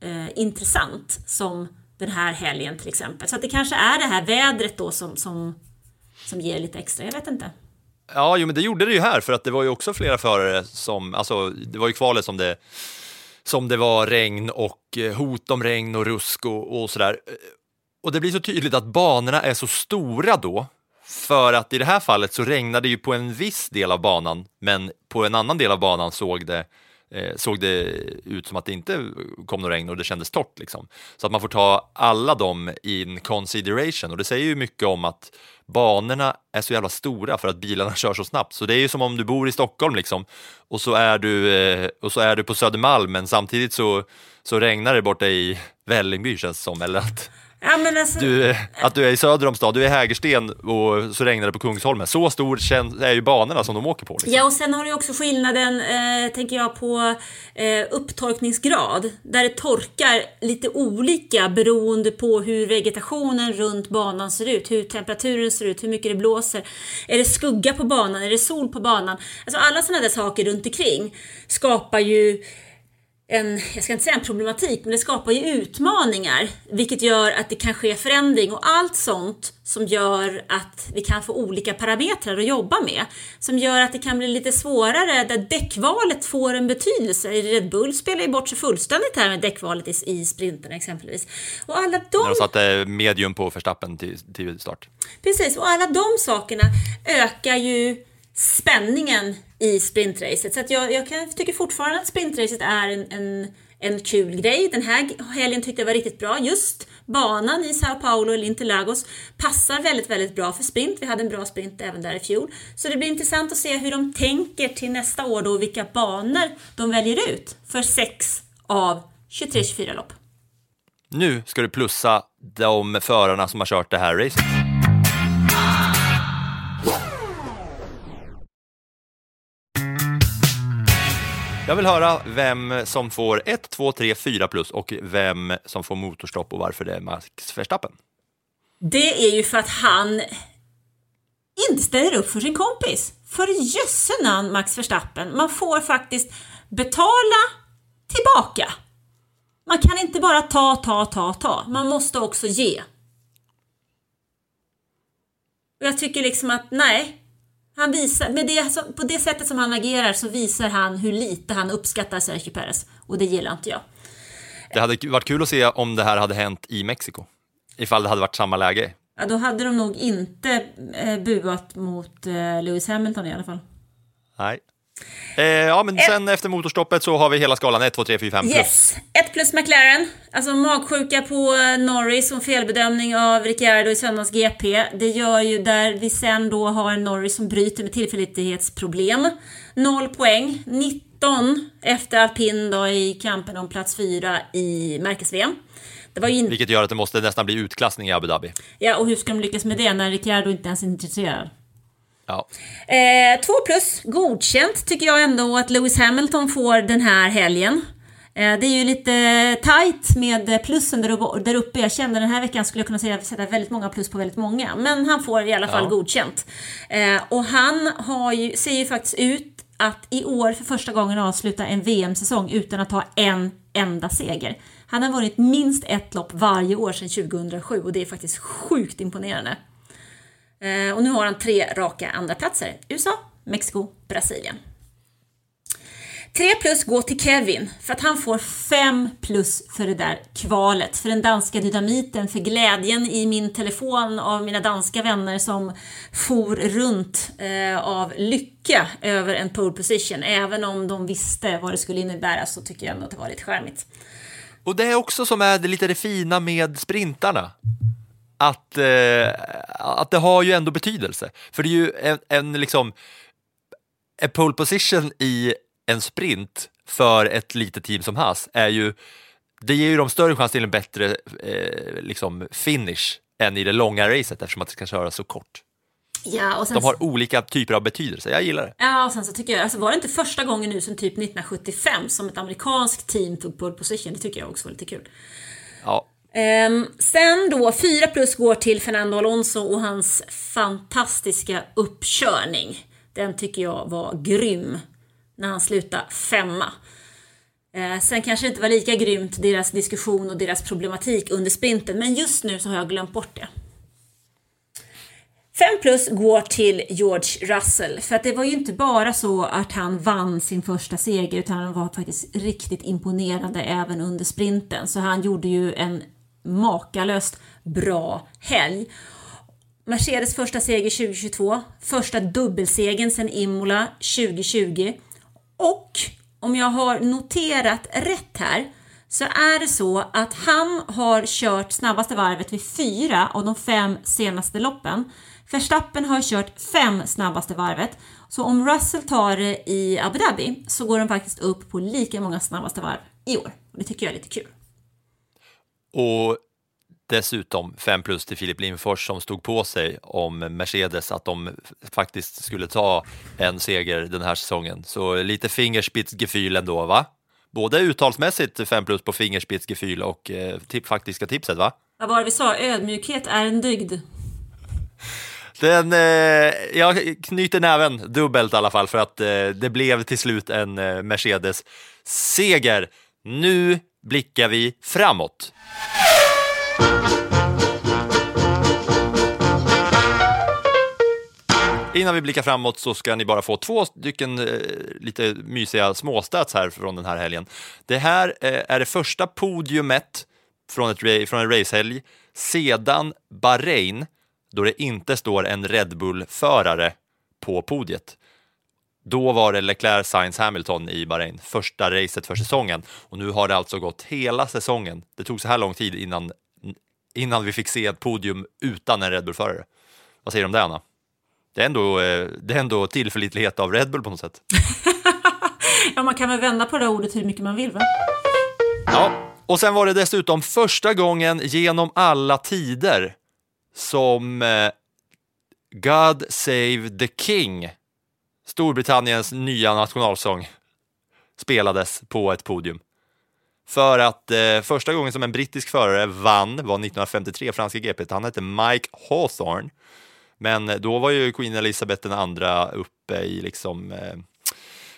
eh, intressant som den här helgen till exempel. Så att det kanske är det här vädret då som, som, som ger lite extra, jag vet inte. Ja, jo, men det gjorde det ju här för att det var ju också flera förare som, alltså det var ju kvalet som det, som det var regn och eh, hot om regn och rusk och, och sådär. Eh, och det blir så tydligt att banorna är så stora då för att i det här fallet så regnade det ju på en viss del av banan men på en annan del av banan såg det eh, såg det ut som att det inte kom något regn och det kändes torrt. Liksom. Så att man får ta alla dem in consideration och det säger ju mycket om att banorna är så jävla stora för att bilarna kör så snabbt. Så det är ju som om du bor i Stockholm liksom och så är du, eh, och så är du på Södermalm men samtidigt så, så regnar det borta i Vällingby känns det som. Eller att, Ja, alltså, du, att du är i söder om stan, du är i Hägersten och så regnar det på Kungsholmen. Så stor är ju banorna som de åker på. Liksom. Ja, och sen har du också skillnaden, eh, tänker jag, på eh, upptorkningsgrad. Där det torkar lite olika beroende på hur vegetationen runt banan ser ut, hur temperaturen ser ut, hur mycket det blåser. Är det skugga på banan? Är det sol på banan? Alltså alla sådana där saker runt omkring skapar ju en, jag ska inte säga en problematik, men det skapar ju utmaningar, vilket gör att det kan ske förändring och allt sånt som gör att vi kan få olika parametrar att jobba med, som gör att det kan bli lite svårare där däckvalet får en betydelse. Red Bull spelar ju bort sig fullständigt här med däckvalet i, i sprinten exempelvis. Och alla de... När de satte medium på Verstappen till, till start. Precis, och alla de sakerna ökar ju spänningen i sprintracet. Så att jag, jag kan, tycker fortfarande att sprintracet är en, en, en kul grej. Den här helgen tyckte jag var riktigt bra. Just banan i Sao Paulo eller Interlagos passar väldigt, väldigt bra för sprint. Vi hade en bra sprint även där i fjol. Så det blir intressant att se hur de tänker till nästa år då, vilka banor de väljer ut för sex av 23-24 lopp. Nu ska du plussa de förarna som har kört det här racet. Jag vill höra vem som får 1, 2, 3, 4 plus och vem som får motorstopp och varför det är Max Verstappen. Det är ju för att han inte ställer upp för sin kompis. För jösse namn Max Verstappen, man får faktiskt betala tillbaka. Man kan inte bara ta, ta, ta, ta. Man måste också ge. Och jag tycker liksom att nej, han visar, med det, på det sättet som han agerar så visar han hur lite han uppskattar Sergio Perez. Och det gillar inte jag. Det hade varit kul att se om det här hade hänt i Mexiko. Ifall det hade varit samma läge. Ja, då hade de nog inte eh, buat mot eh, Lewis Hamilton i alla fall. Nej. Eh, ja, men sen efter motorstoppet så har vi hela skalan 1, 2, 3, 4, 5 plus. Yes! 1 plus McLaren. Alltså magsjuka på Norris och felbedömning av Ricciardo i söndags GP. Det gör ju där vi sen då har Norris som bryter med tillförlitlighetsproblem. 0 poäng. 19 efter alpin då i kampen om plats 4 i märkes-VM. Vilket gör att det måste nästan bli utklassning i Abu Dhabi. Ja, och hur ska de lyckas med det när Ricciardo inte ens är intresserad? Ja. Eh, 2 plus, godkänt tycker jag ändå att Lewis Hamilton får den här helgen. Eh, det är ju lite tight med plussen där, uppe. Jag kände den här veckan skulle jag kunna säga, sätta väldigt många plus på väldigt många. Men han får i alla fall Ja. godkänt. Eh, och han har ju, ser ju faktiskt ut att i år för första gången avsluta en VM-säsong utan att ha en enda seger. Han har vunnit minst ett lopp varje år sedan 2007 och det är faktiskt sjukt imponerande. Eh, och nu har han tre raka andra platser. USA, Mexiko, Brasilien. 3 plus går till Kevin för att han får 5 plus för det där kvalet, för den danska dynamiten, för glädjen i min telefon av mina danska vänner som for runt eh, av lycka över en pole position. Även om de visste vad det skulle innebära så tycker jag ändå att det var lite charmigt. Och det är också som är det lite det fina med sprintarna. Att, eh, att det har ju ändå betydelse. För det är ju en, en liksom en pole position i en sprint för ett litet team som Haas är ju det ger ju dem större chans till en bättre eh, liksom finish än i det långa racet eftersom att det ska köras så kort. Ja, och sen De har olika typer av betydelse, jag gillar det. Ja, och sen så tycker jag, alltså var det inte första gången nu sen typ 1975 som ett amerikanskt team tog pole position? Det tycker jag också var lite kul. Ja, Ehm, sen då, 4 plus går till Fernando Alonso och hans fantastiska uppkörning. Den tycker jag var grym när han slutade femma. Ehm, sen kanske det inte var lika grymt deras diskussion och deras problematik under sprinten, men just nu så har jag glömt bort det. 5 plus går till George Russell, för att det var ju inte bara så att han vann sin första seger, utan han var faktiskt riktigt imponerande även under sprinten. Så han gjorde ju en makalöst bra helg. Mercedes första seger 2022, första dubbelsegern sedan Imola 2020 och om jag har noterat rätt här, så är det så att han har kört snabbaste varvet vid fyra av de fem senaste loppen. Verstappen har kört fem snabbaste varvet. Så om Russell tar det i Abu Dhabi så går de faktiskt upp på lika många snabbaste varv i år. Det tycker jag är lite kul. Och dessutom 5 plus till Filip Lindfors som stod på sig om Mercedes att de faktiskt skulle ta en seger den här säsongen. Så lite fingerspitzgefühl ändå, va? Både uttalsmässigt 5 plus på fingerspitzgefühl och eh, tip, faktiska tipset, va? Vad var det vi sa? Ödmjukhet är en dygd. Den, eh, jag knyter näven dubbelt i alla fall för att eh, det blev till slut en eh, Mercedes-seger. Nu blickar vi framåt. Innan vi blickar framåt så ska ni bara få två stycken eh, lite mysiga småstats här från den här helgen. Det här eh, är det första podiumet från, ett, från en racehelg sedan Bahrain då det inte står en Red Bull-förare på podiet. Då var det Leclerc, Sainz, Hamilton i Bahrain, första racet för säsongen. Och nu har det alltså gått hela säsongen. Det tog så här lång tid innan, innan vi fick se ett podium utan en Red Bull-förare. Vad säger du om det, Anna? Det är, ändå, eh, det är ändå tillförlitlighet av Red Bull på något sätt. Ja, man kan väl vända på det ordet hur mycket man vill va? Ja, och sen var det dessutom första gången genom alla tider som eh, God Save the King, Storbritanniens nya nationalsång, spelades på ett podium. För att eh, första gången som en brittisk förare vann var 1953, franska GP. Han hette Mike Hawthorne. Men då var ju Queen Elizabeth den andra uppe i liksom eh,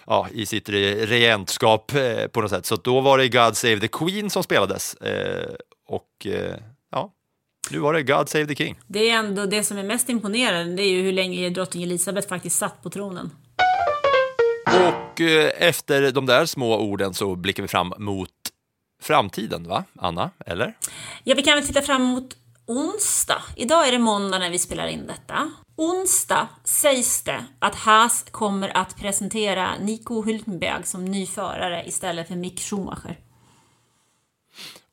ja, i sitt re- regentskap eh, på något sätt. Så då var det God Save the Queen som spelades. Eh, och eh, ja, nu var det God Save the King. Det är ändå det som är mest imponerande, det är ju hur länge drottning Elizabeth faktiskt satt på tronen. Och eh, efter de där små orden så blickar vi fram mot framtiden, va? Anna, eller? Ja, vi kan väl titta fram emot onsdag. Idag är det måndag när vi spelar in detta. Onsdag sägs det att Haas kommer att presentera Nico Hülkenberg som ny förare istället för Mick Schumacher.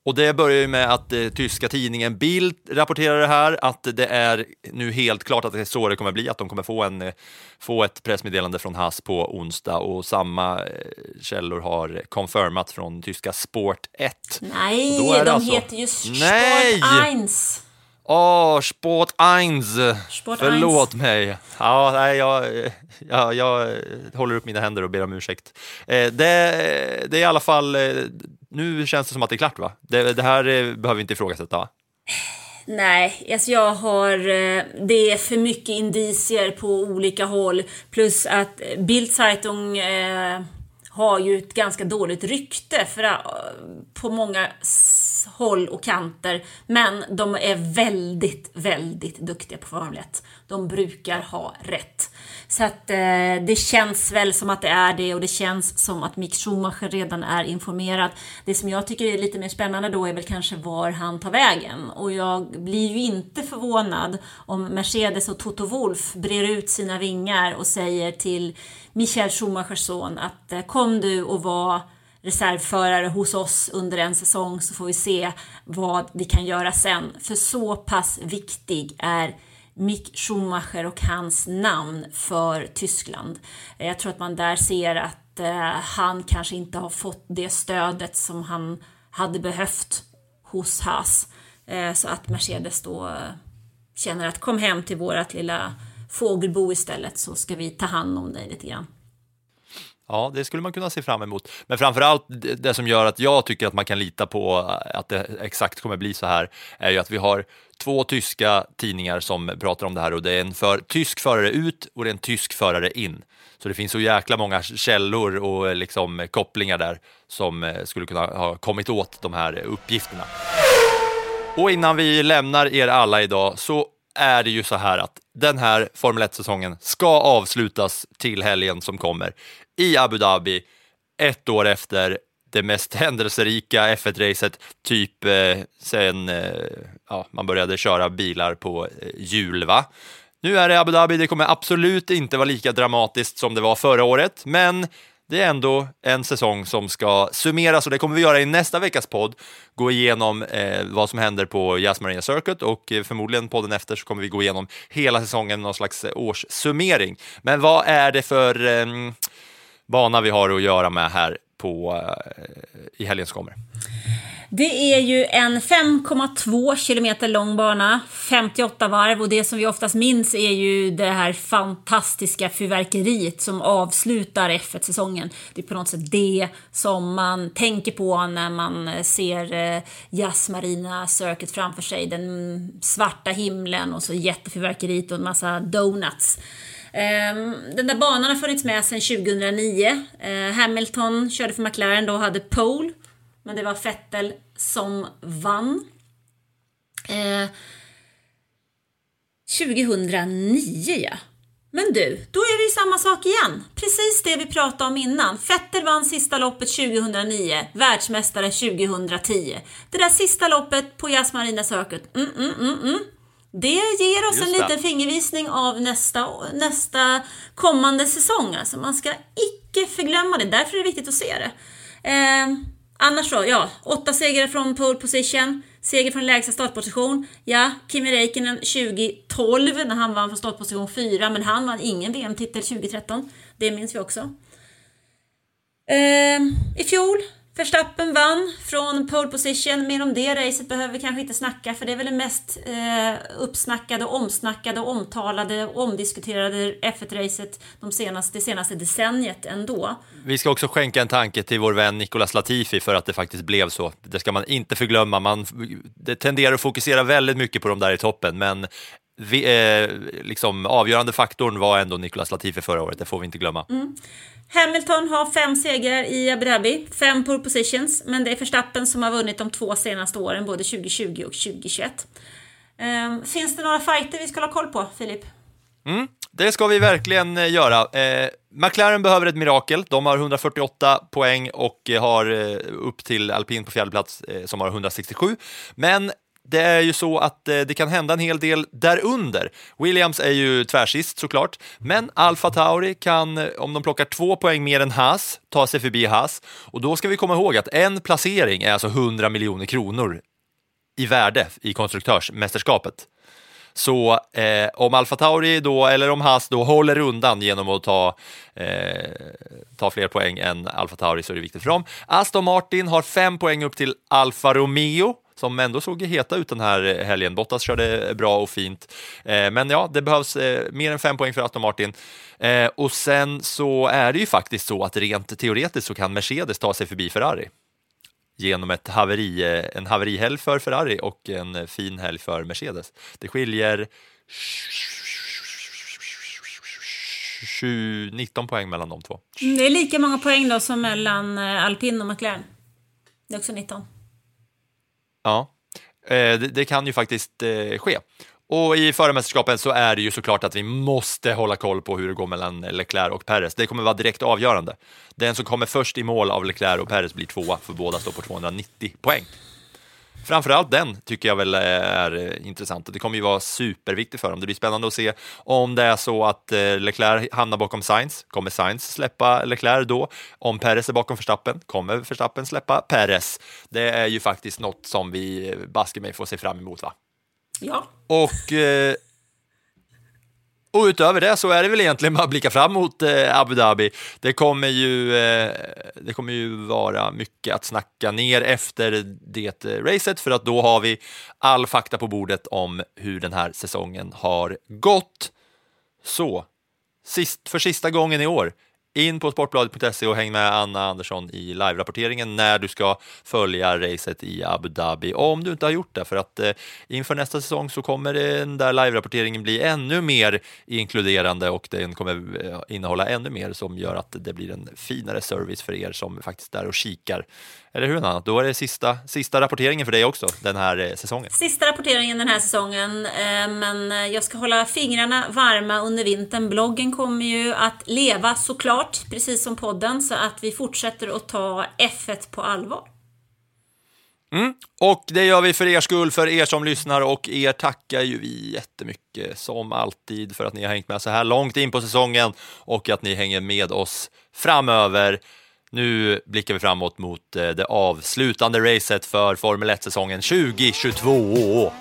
Och det börjar ju med att eh, tyska tidningen Bild rapporterar det här, att det är nu helt klart att det är så det kommer bli, att de kommer få, en, eh, få ett pressmeddelande från Haas på onsdag och samma eh, källor har confirmat från tyska Sport 1. Nej, de alltså- heter ju Sport Nej! 1. Åh, Sport 1! Sport Förlåt mig. Ja, nej, jag, jag, jag håller upp mina händer och ber om ursäkt. Eh, det, det är i alla fall, eh, nu känns det som att det är klart va? Det, det här eh, behöver vi inte ifrågasätta va? Nej, alltså jag har... Eh, det är för mycket indicier på olika håll. Plus att Bildzeitung eh, har ju ett ganska dåligt rykte för, eh, på många håll och kanter. Men de är väldigt, väldigt duktiga på Formel 1. De brukar ha rätt. Så att eh, det känns väl som att det är det och det känns som att Mick Schumacher redan är informerad. Det som jag tycker är lite mer spännande då är väl kanske var han tar vägen. Och jag blir ju inte förvånad om Mercedes och Toto Wolf brer ut sina vingar och säger till Michael Schumachers son att eh, kom du och var reservförare hos oss under en säsong så får vi se vad vi kan göra sen. För så pass viktig är Mick Schumacher och hans namn för Tyskland. Jag tror att man där ser att eh, han kanske inte har fått det stödet som han hade behövt hos Haas. Eh, så att Mercedes då eh, känner att kom hem till vårat lilla fågelbo istället så ska vi ta hand om dig lite grann. Ja, det skulle man kunna se fram emot. Men framförallt det, det som gör att jag tycker att man kan lita på eh, att det exakt kommer bli så här är ju att vi har två tyska tidningar som pratar om det här och det är en för, tysk förare ut och det är en tysk förare in. Så det finns så jäkla många källor och eh, liksom eh, kopplingar där som skulle kunna ha kommit åt de här uppgifterna. Och innan vi lämnar er alla idag så är det ju så här att den här Formel 1-säsongen ska avslutas till helgen som kommer i Abu Dhabi ett år efter det mest händelserika F1-racet, typ eh, sen eh, ja, man började köra bilar på eh, hjul. Va? Nu är det Abu Dhabi, det kommer absolut inte vara lika dramatiskt som det var förra året, men det är ändå en säsong som ska summeras och det kommer vi göra i nästa veckas podd. Gå igenom eh, vad som händer på Jazz Marina Circuit och eh, förmodligen podden efter så kommer vi gå igenom hela säsongen, någon slags eh, årssummering. Men vad är det för eh, bana vi har att göra med här på, eh, i helgen som kommer? Det är ju en 5,2 kilometer lång bana, 58 varv och det som vi oftast minns är ju det här fantastiska fyrverkeriet som avslutar F1-säsongen. Det är på något sätt det som man tänker på när man eh, ser eh, Jazz Marina Circuit framför sig. Den svarta himlen och så jättefyrverkeriet och en massa donuts. Ehm, den där banan har funnits med sedan 2009. Ehm, Hamilton körde för McLaren då och hade pole. Men det var Vettel som vann. Ehm, 2009 ja. Men du, då är det ju samma sak igen. Precis det vi pratade om innan. Vettel vann sista loppet 2009, världsmästare 2010. Det där sista loppet på Yas Marina Circuit, mm, mm, mm, mm. Det ger oss Just en det. liten fingervisning av nästa, nästa kommande säsong. Alltså man ska icke förglömma det, därför är det viktigt att se det. Eh, annars då, ja, åtta segrar från pole position, seger från lägsta startposition. Ja, Kimi Räikkönen 2012 när han vann från startposition 4, men han vann ingen VM-titel 2013. Det minns vi också. Eh, I fjol, Verstappen vann från pole position. Mer om det racet behöver vi kanske inte snacka för det är väl det mest eh, uppsnackade, omsnackade, omtalade och omdiskuterade F1-racet de senaste, det senaste decenniet ändå. Vi ska också skänka en tanke till vår vän Nicolas Latifi för att det faktiskt blev så. Det ska man inte förglömma. Man, det tenderar att fokusera väldigt mycket på de där i toppen, men vi, eh, liksom, avgörande faktorn var ändå Nicolas Latifi förra året, det får vi inte glömma. Hamilton har fem segrar i Abu Dhabi, fem pole positions, men det är Verstappen som har vunnit de två senaste åren, både 2020 och 2021. Eh, finns det några fighter vi ska ha koll på, Filip? Mm, det ska vi verkligen eh, göra. Eh, McLaren behöver ett mirakel. De har 148 poäng och eh, har eh, upp till alpin på fjärde plats som har 167. Men det är ju så att eh, det kan hända en hel del därunder. Williams är ju tvärsist såklart, men Alfa Tauri kan, eh, om de plockar två poäng mer än Haas, ta sig förbi Haas. Och då ska vi komma ihåg att en placering är alltså 100 miljoner kronor i värde i konstruktörsmästerskapet. Så eh, om Alfa Tauri då, eller om Haas då håller undan genom att ta, eh, ta fler poäng än Alfa Tauri så är det viktigt för dem. Aston Martin har fem poäng upp till Alfa Romeo som ändå såg heta ut den här helgen. Bottas körde bra och fint. Eh, men ja, det behövs eh, mer än fem poäng för Aston Martin. Eh, och sen så är det ju faktiskt så att rent teoretiskt så kan Mercedes ta sig förbi Ferrari genom ett haveri, eh, en haverihelg för Ferrari och en fin helg för Mercedes. Det skiljer 19 poäng mellan de två. Det är lika många poäng då som mellan eh, alpin och McLaren. Det är också 19. Ja, eh, det, det kan ju faktiskt eh, ske. Och i förarmästerskapen så är det ju såklart att vi måste hålla koll på hur det går mellan Leclerc och Perez. Det kommer vara direkt avgörande. Den som kommer först i mål av Leclerc och Perez blir tvåa, för båda står på 290 poäng. Framförallt den tycker jag väl är eh, intressant och det kommer ju vara superviktigt för dem. Det blir spännande att se om det är så att eh, Leclerc hamnar bakom Sainz. Kommer Sainz släppa Leclerc då? Om Perez är bakom Verstappen, kommer Verstappen släppa Perez? Det är ju faktiskt något som vi eh, baske mig får se fram emot va? Ja. Och, eh, och utöver det så är det väl egentligen bara att blicka fram mot eh, Abu Dhabi. Det kommer, ju, eh, det kommer ju vara mycket att snacka ner efter det eh, racet för att då har vi all fakta på bordet om hur den här säsongen har gått. Så, sist, för sista gången i år, in på sportbladet.se och häng med Anna Andersson i live-rapporteringen när du ska följa racet i Abu Dhabi, om du inte har gjort det. För att eh, inför nästa säsong så kommer den där live-rapporteringen bli ännu mer inkluderande och den kommer eh, innehålla ännu mer som gör att det blir en finare service för er som faktiskt är och kikar. Eller hur Nanna? Då är det sista, sista rapporteringen för dig också den här eh, säsongen. Sista rapporteringen den här säsongen, eh, men eh, jag ska hålla fingrarna varma under vintern. Bloggen kommer ju att leva såklart, precis som podden, så att vi fortsätter att ta F1 på allvar. Mm. Och det gör vi för er skull, för er som lyssnar och er tackar ju vi jättemycket som alltid för att ni har hängt med så här långt in på säsongen och att ni hänger med oss framöver. Nu blickar vi framåt mot eh, det avslutande racet för Formel 1-säsongen 2022.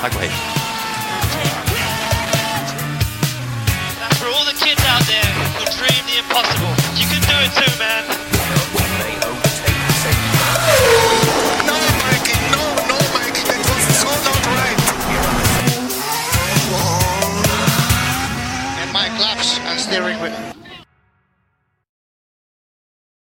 Tack och hej. steering wheel.